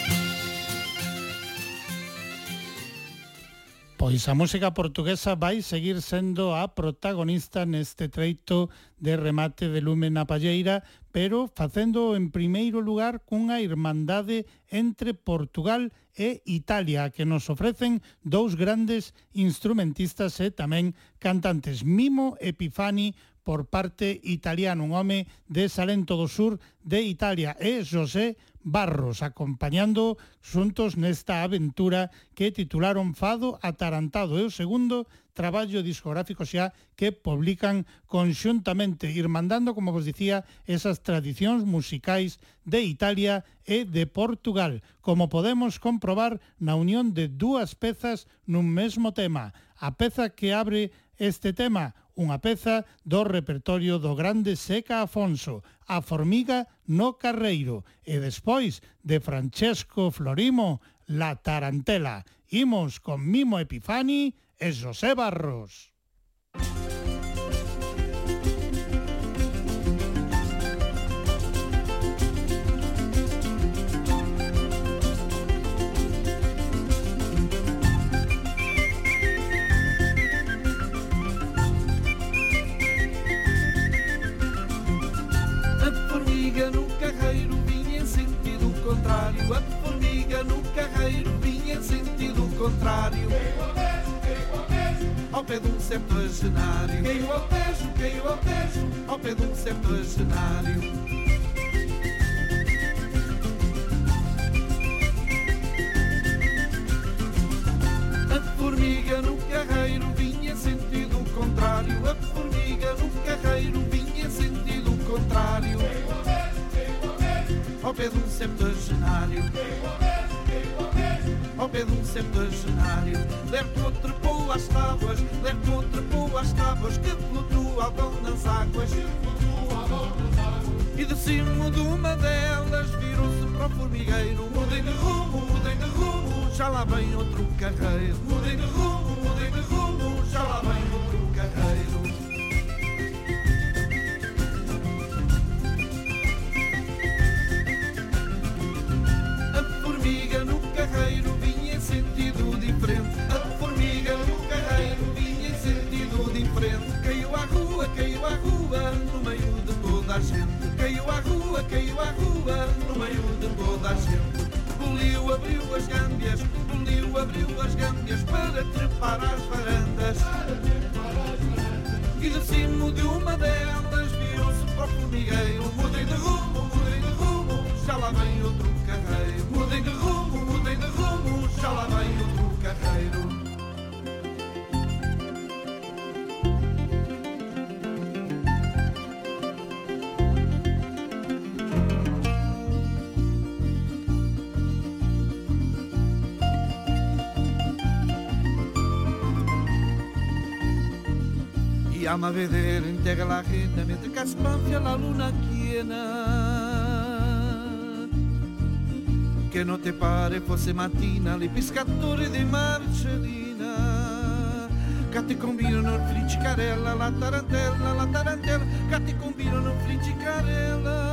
Pois a música portuguesa vai seguir sendo a protagonista neste treito de remate de lume na palleira, pero facendo en primeiro lugar cunha irmandade entre Portugal e Italia que nos ofrecen dous grandes instrumentistas e tamén cantantes, Mimo Epifani por parte italiana, un home de Salento do Sur de Italia e José Barros acompañando xuntos nesta aventura que titularon Fado Atarantado e o segundo traballo discográfico xa que publican conxuntamente, irmandando, como vos dicía, esas tradicións musicais de Italia e de Portugal, como podemos comprobar na unión de dúas pezas nun mesmo tema. A peza que abre este tema, unha peza do repertorio do grande Seca Afonso, A Formiga no Carreiro, e despois de Francesco Florimo, La Tarantela. Imos con Mimo Epifani e José Barros. Contrário. A formiga no carreiro vinha em sentido contrário. Ao pé de um septuagenário. Caiu ao tejo, caiu ao tejo, ao pé de um septuagenário. A formiga no carreiro vinha sentido contrário. A formiga no carreiro vinha sentido contrário. Ao pé de um septuagenário. Ao pé de um septuagenário. Lerto trepou às tábuas, Lerto trepou às tábuas que flutuavam nas águas. E de cima de uma delas virou-se para o formigueiro. Mudem de rumo, mudem de rumo, já lá vem outro carreiro. Mudem de rumo, mudem de rumo, já lá vem outro carreiro. Gente. Caiu à rua, caiu à rua, no meio de toda a gente. Boliu, abriu as gâmbias, boliu, abriu as gâmbias para trepar às varandas. E de cima de uma delas virou-se para o formigueiro. Mudem de rumo, mudem Iam a vedere in terra la gente mentre che spanfia la luna piena. Che non ti pare fosse mattina i pescatori di Marcellina. Che ti combinano il fliccicarella, la tarantella, la tarantella, che ti combinano il fliccicarella,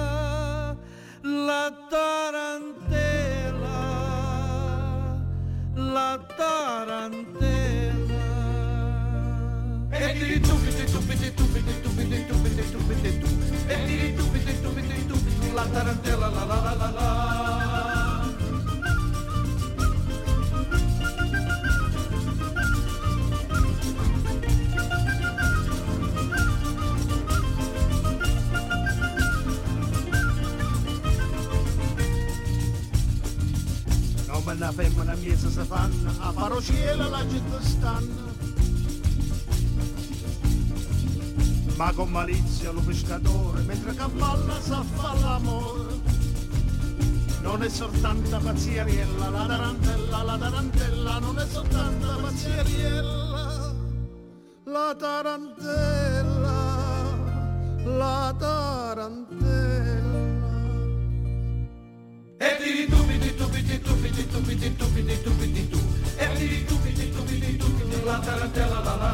pititu, petiritu, la tarantela, la la la la la. La femmina mia si fanno, a farociela la città stanno. ma con malizia lo pescatore, mentre cavalla fa l'amore. Non è soltanto pazzia pazzeriella, la tarantella, la tarantella, non è soltanto pazzeriella, la tarantella, la tarantella. E tiri tu, piti tu, piti tu, piti tu, piti tu, piti tu, piti tu, e tiri tu, piti tu, piti tu, la tarantella, la tarantella.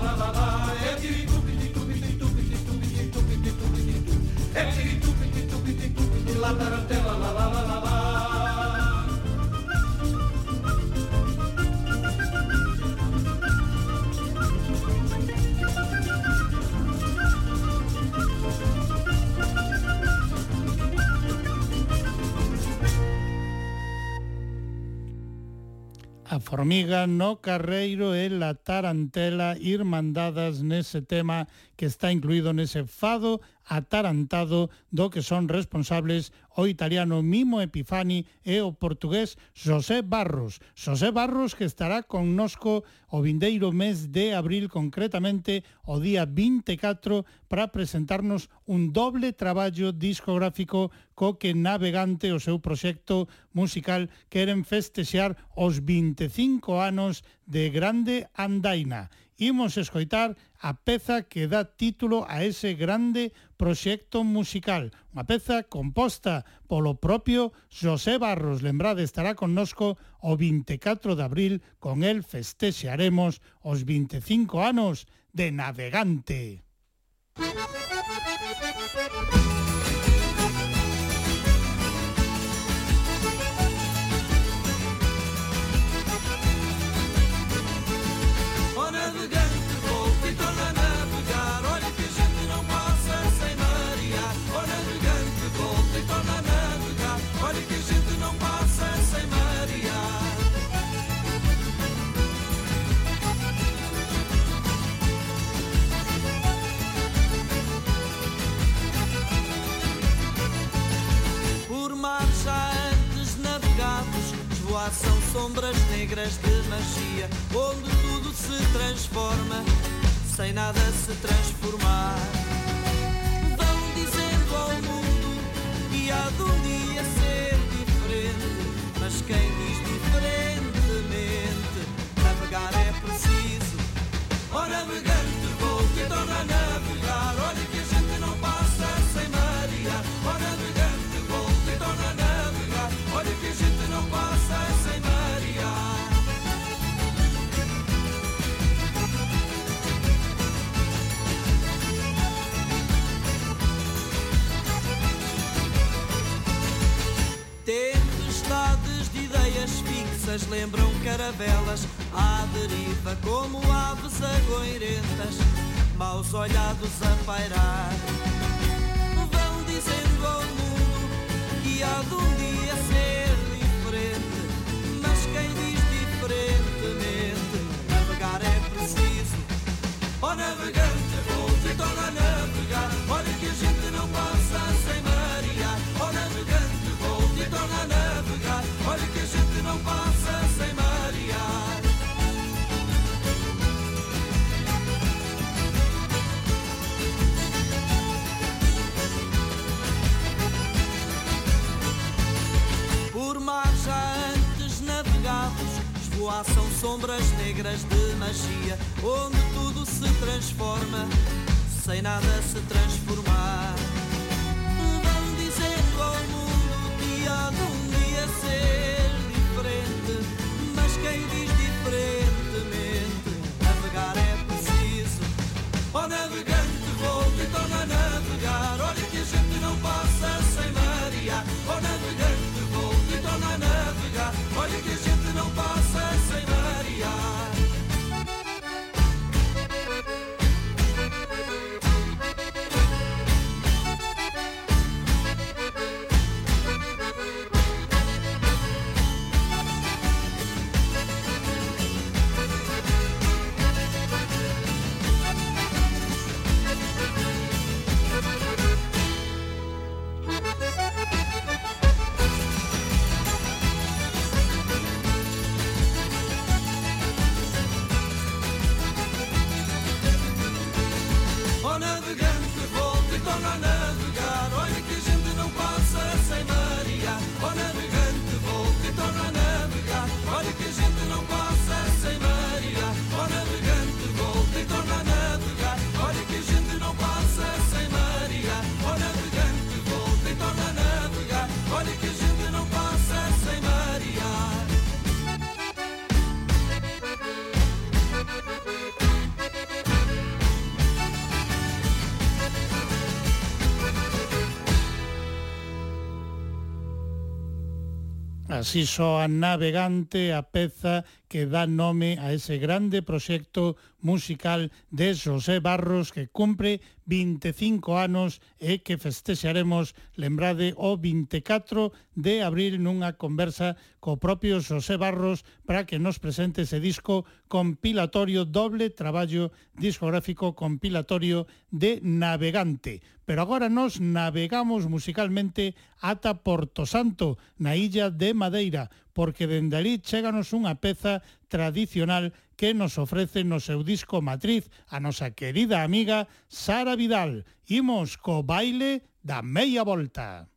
A formiga no carreiro e la tarantela irmandadas nese tema que está incluído nese fado atarantado do que son responsables o italiano Mimo Epifani e o portugués José Barros. José Barros que estará connosco o vindeiro mes de abril, concretamente o día 24, para presentarnos un doble traballo discográfico co que Navegante, o seu proxecto musical, queren festexear os 25 anos de Grande Andaina imos escoitar a peza que dá título a ese grande proxecto musical, unha peza composta polo propio José Barros. Lembrade, estará connosco o 24 de abril, con el festexearemos os 25 anos de Navegante. Música sombras negras de magia, onde tudo se transforma, sem nada se transformar. Vão dizendo ao mundo que há de um dia ser diferente, mas quem diz diferentemente, navegar é preciso. Ó navegante, lembram caravelas à deriva como aves agoirentas, maus olhados a pairar. Vão dizendo ao mundo que há de um dia ser esvoaçam sombras negras de magia, onde tudo se transforma, sem nada se transformar. Vão dizendo ao mundo que há de um dia ser diferente, mas quem diz diferentemente, navegar é preciso. Ó navegante, así soa a navegante a peza que dá nome a ese grande proxecto musical de José Barros que cumpre 25 anos e que festexaremos, lembrade, o 24 de abril nunha conversa co propio José Barros para que nos presente ese disco compilatorio, doble traballo discográfico compilatorio de Navegante. Pero agora nos navegamos musicalmente ata Porto Santo, na illa de Madeira, porque dende ali chéganos unha peza tradicional que nos ofrece no seu disco matriz a nosa querida amiga Sara Vidal. Imos co baile da meia volta.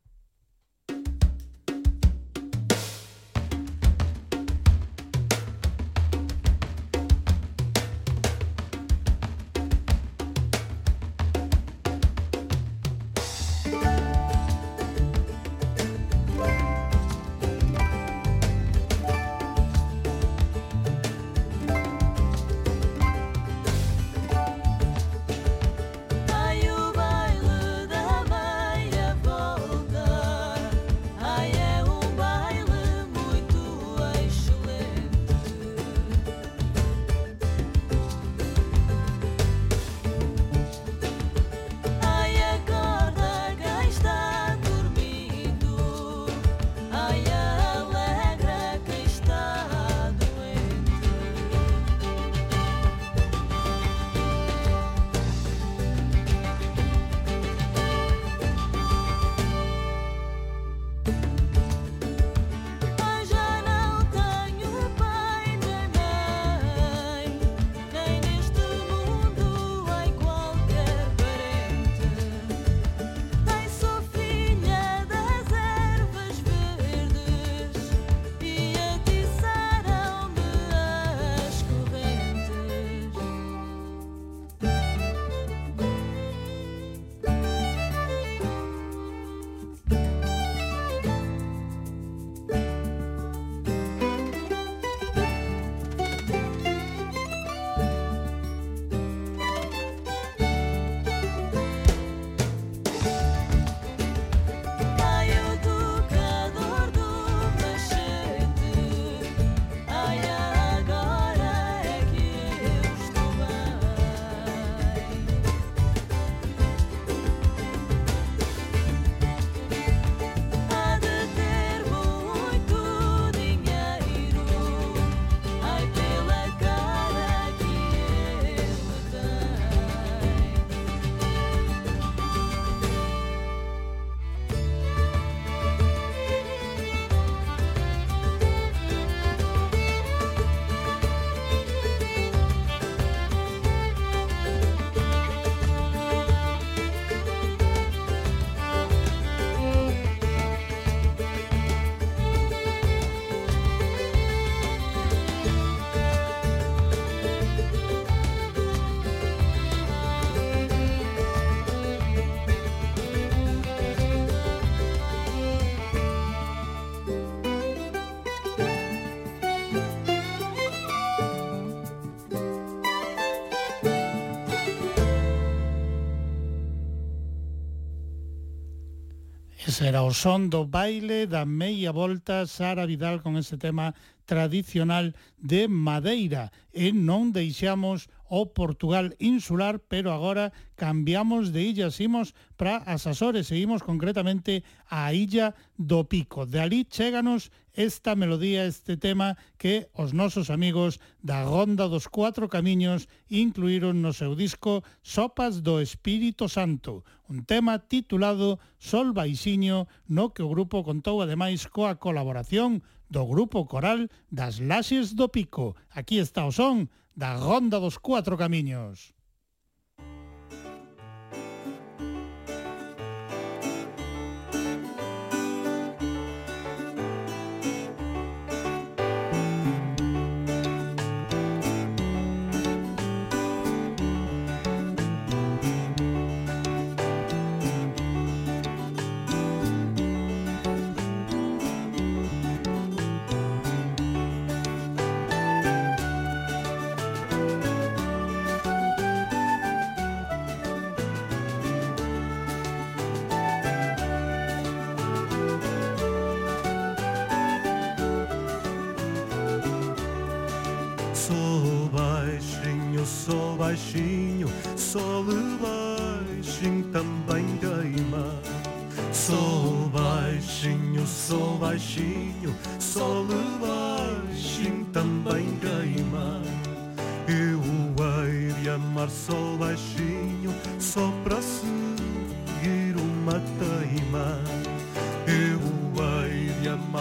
Era o son do baile da meia volta Sara Vidal con ese tema tradicional de Madeira e non deixamos o Portugal insular, pero agora cambiamos de illas, imos para as Azores, seguimos concretamente a Illa do Pico. De ali chéganos esta melodía, este tema que os nosos amigos da Ronda dos Cuatro Camiños incluíron no seu disco Sopas do Espírito Santo, un tema titulado Sol Baixiño, no que o grupo contou ademais coa colaboración do grupo coral das Laxes do Pico. Aquí está o son da Ronda dos Cuatro Camiños.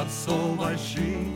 Sou baixinho,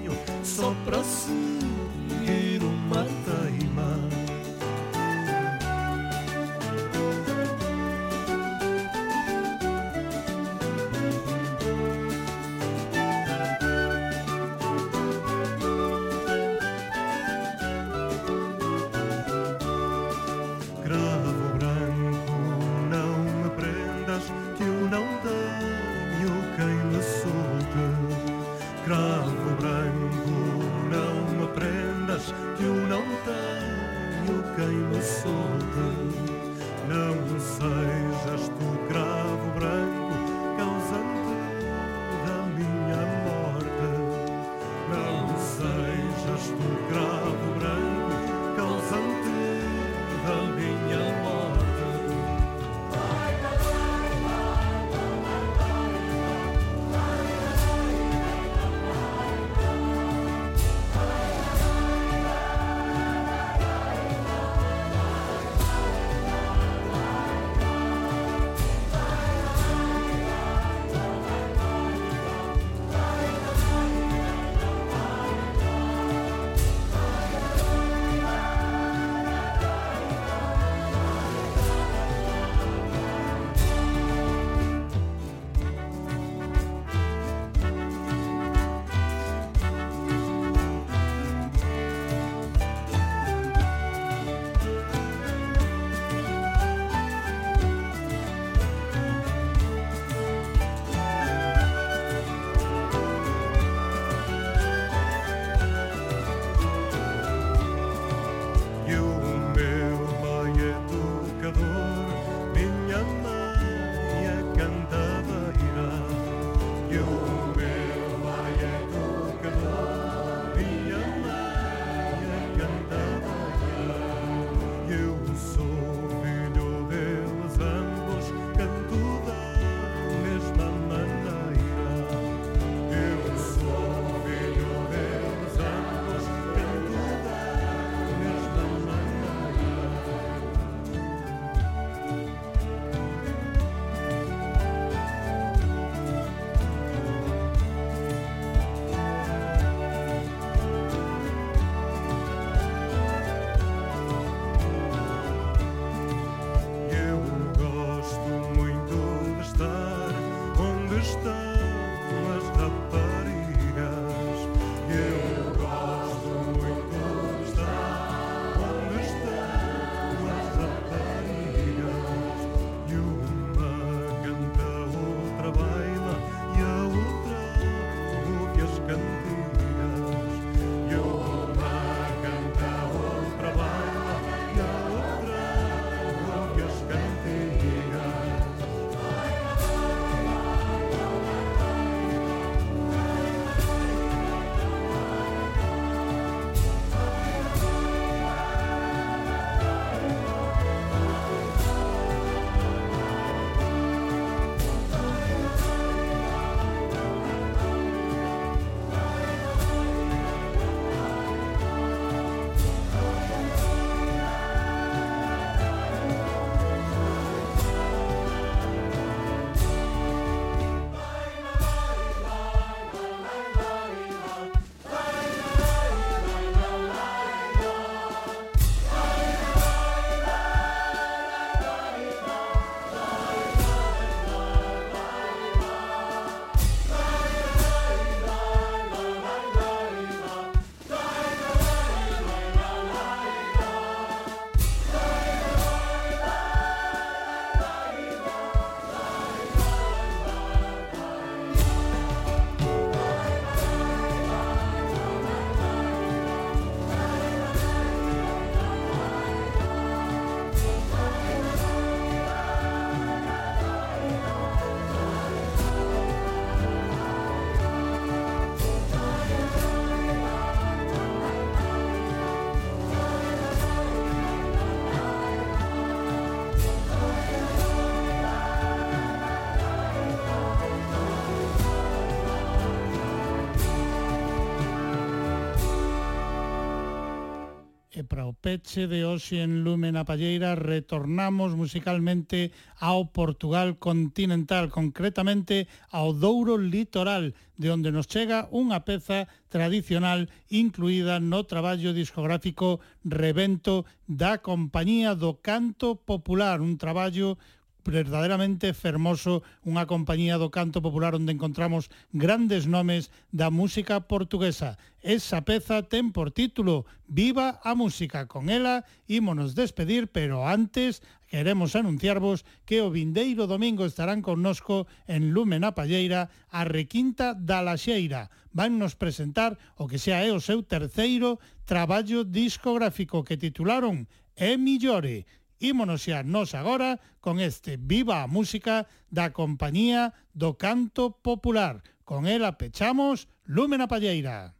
peche de hoxe en Lumen a Palleira retornamos musicalmente ao Portugal continental, concretamente ao Douro Litoral, de onde nos chega unha peza tradicional incluída no traballo discográfico Revento da Compañía do Canto Popular, un traballo verdadeiramente fermoso, unha compañía do canto popular onde encontramos grandes nomes da música portuguesa. Esa peza ten por título Viva a Música. Con ela ímonos despedir, pero antes queremos anunciarvos que o vindeiro domingo estarán connosco en Lume na Palleira a Requinta da Laxeira. Van nos presentar o que xa é o seu terceiro traballo discográfico que titularon É Millore Ímonos xa nos agora con este Viva a Música da Compañía do Canto Popular. Con ela pechamos Lúmena Palleira.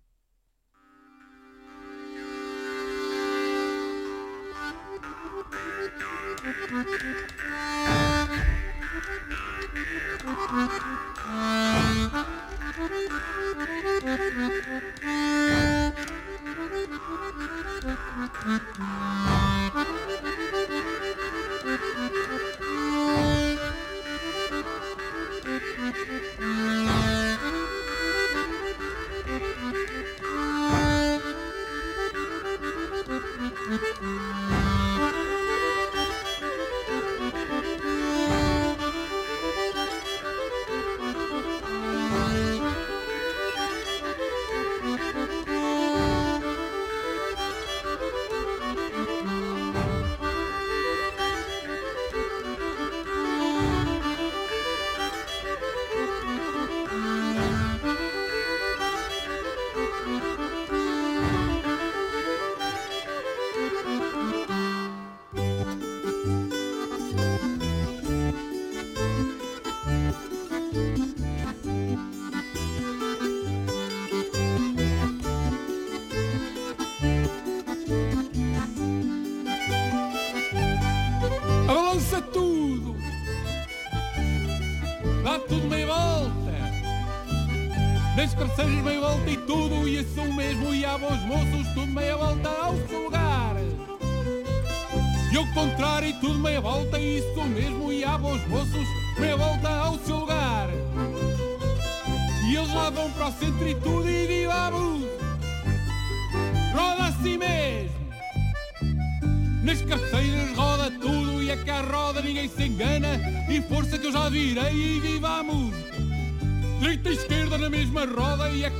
Thank [laughs] you.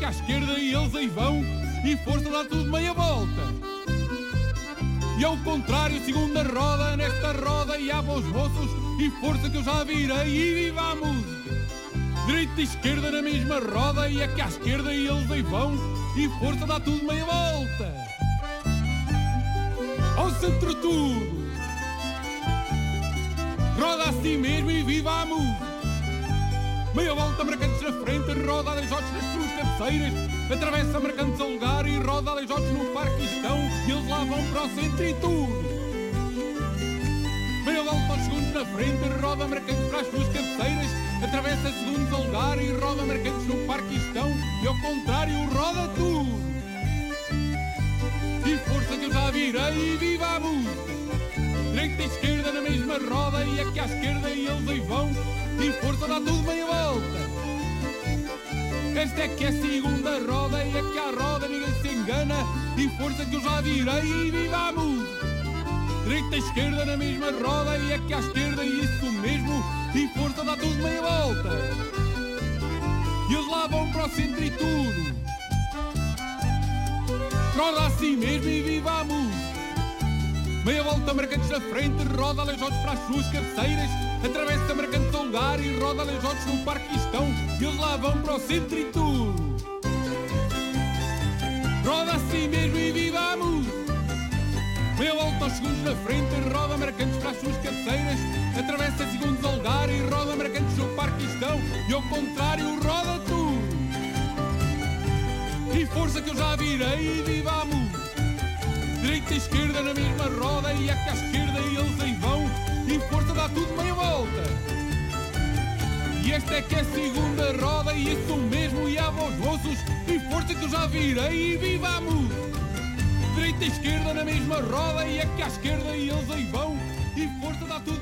A cá à esquerda e eles aí vão E força dá tudo meia volta E ao contrário, segunda roda, nesta roda e há bons moços E força que eu já virei e viva a música Direita e esquerda na mesma roda e a cá à esquerda e eles aí vão E força dá tudo meia volta ao centro tudo. Roda assim mesmo e viva a música. Meia volta marcantes na frente, roda aleijotes nas atravessa marcantes a lugar e roda aleijotes no parque estão, e eles lá vão para o centro e tudo. Meia volta aos segundos na frente, roda marcantes para as suas cabeceiras, atravessa segundos a lugar e roda marcantes no parque estão, e ao contrário roda tudo. E força que eu já virei e viva a música Direita e esquerda na mesma roda E aqui à esquerda e eles aí vão E força dá tudo volta Esta é que é a segunda roda E aqui à roda ninguém se engana E força que eu já virei e viva a música Direita e esquerda na mesma roda E aqui à esquerda e isso mesmo E força dá tudo meia volta E eles lá vão para o centro e tudo roda assim mesmo e viva a música. Meia volta marcantes na frente, roda aleijotes para as suas cabeceiras, atravessa marcantes ao lugar e roda aleijotes no parque estão, e eles lá vão para o centro e tudo. Roda assim mesmo e viva a música. Meia volta aos segundos na frente, roda marcantes para as suas cabeceiras, atravessa segundos ao lugar e roda marcantes no parque estão, e ao contrário roda tudo. E força que eu já virei e viva a música Direita e esquerda na mesma roda E aqui à esquerda e eles aí vão. E força dá tudo meia volta. E esta é que é a segunda roda E isso mesmo e há bons moços E força que eu já virei e viva a música Direita e esquerda na mesma roda e aqui à esquerda e eles aí vão. E força dá tudo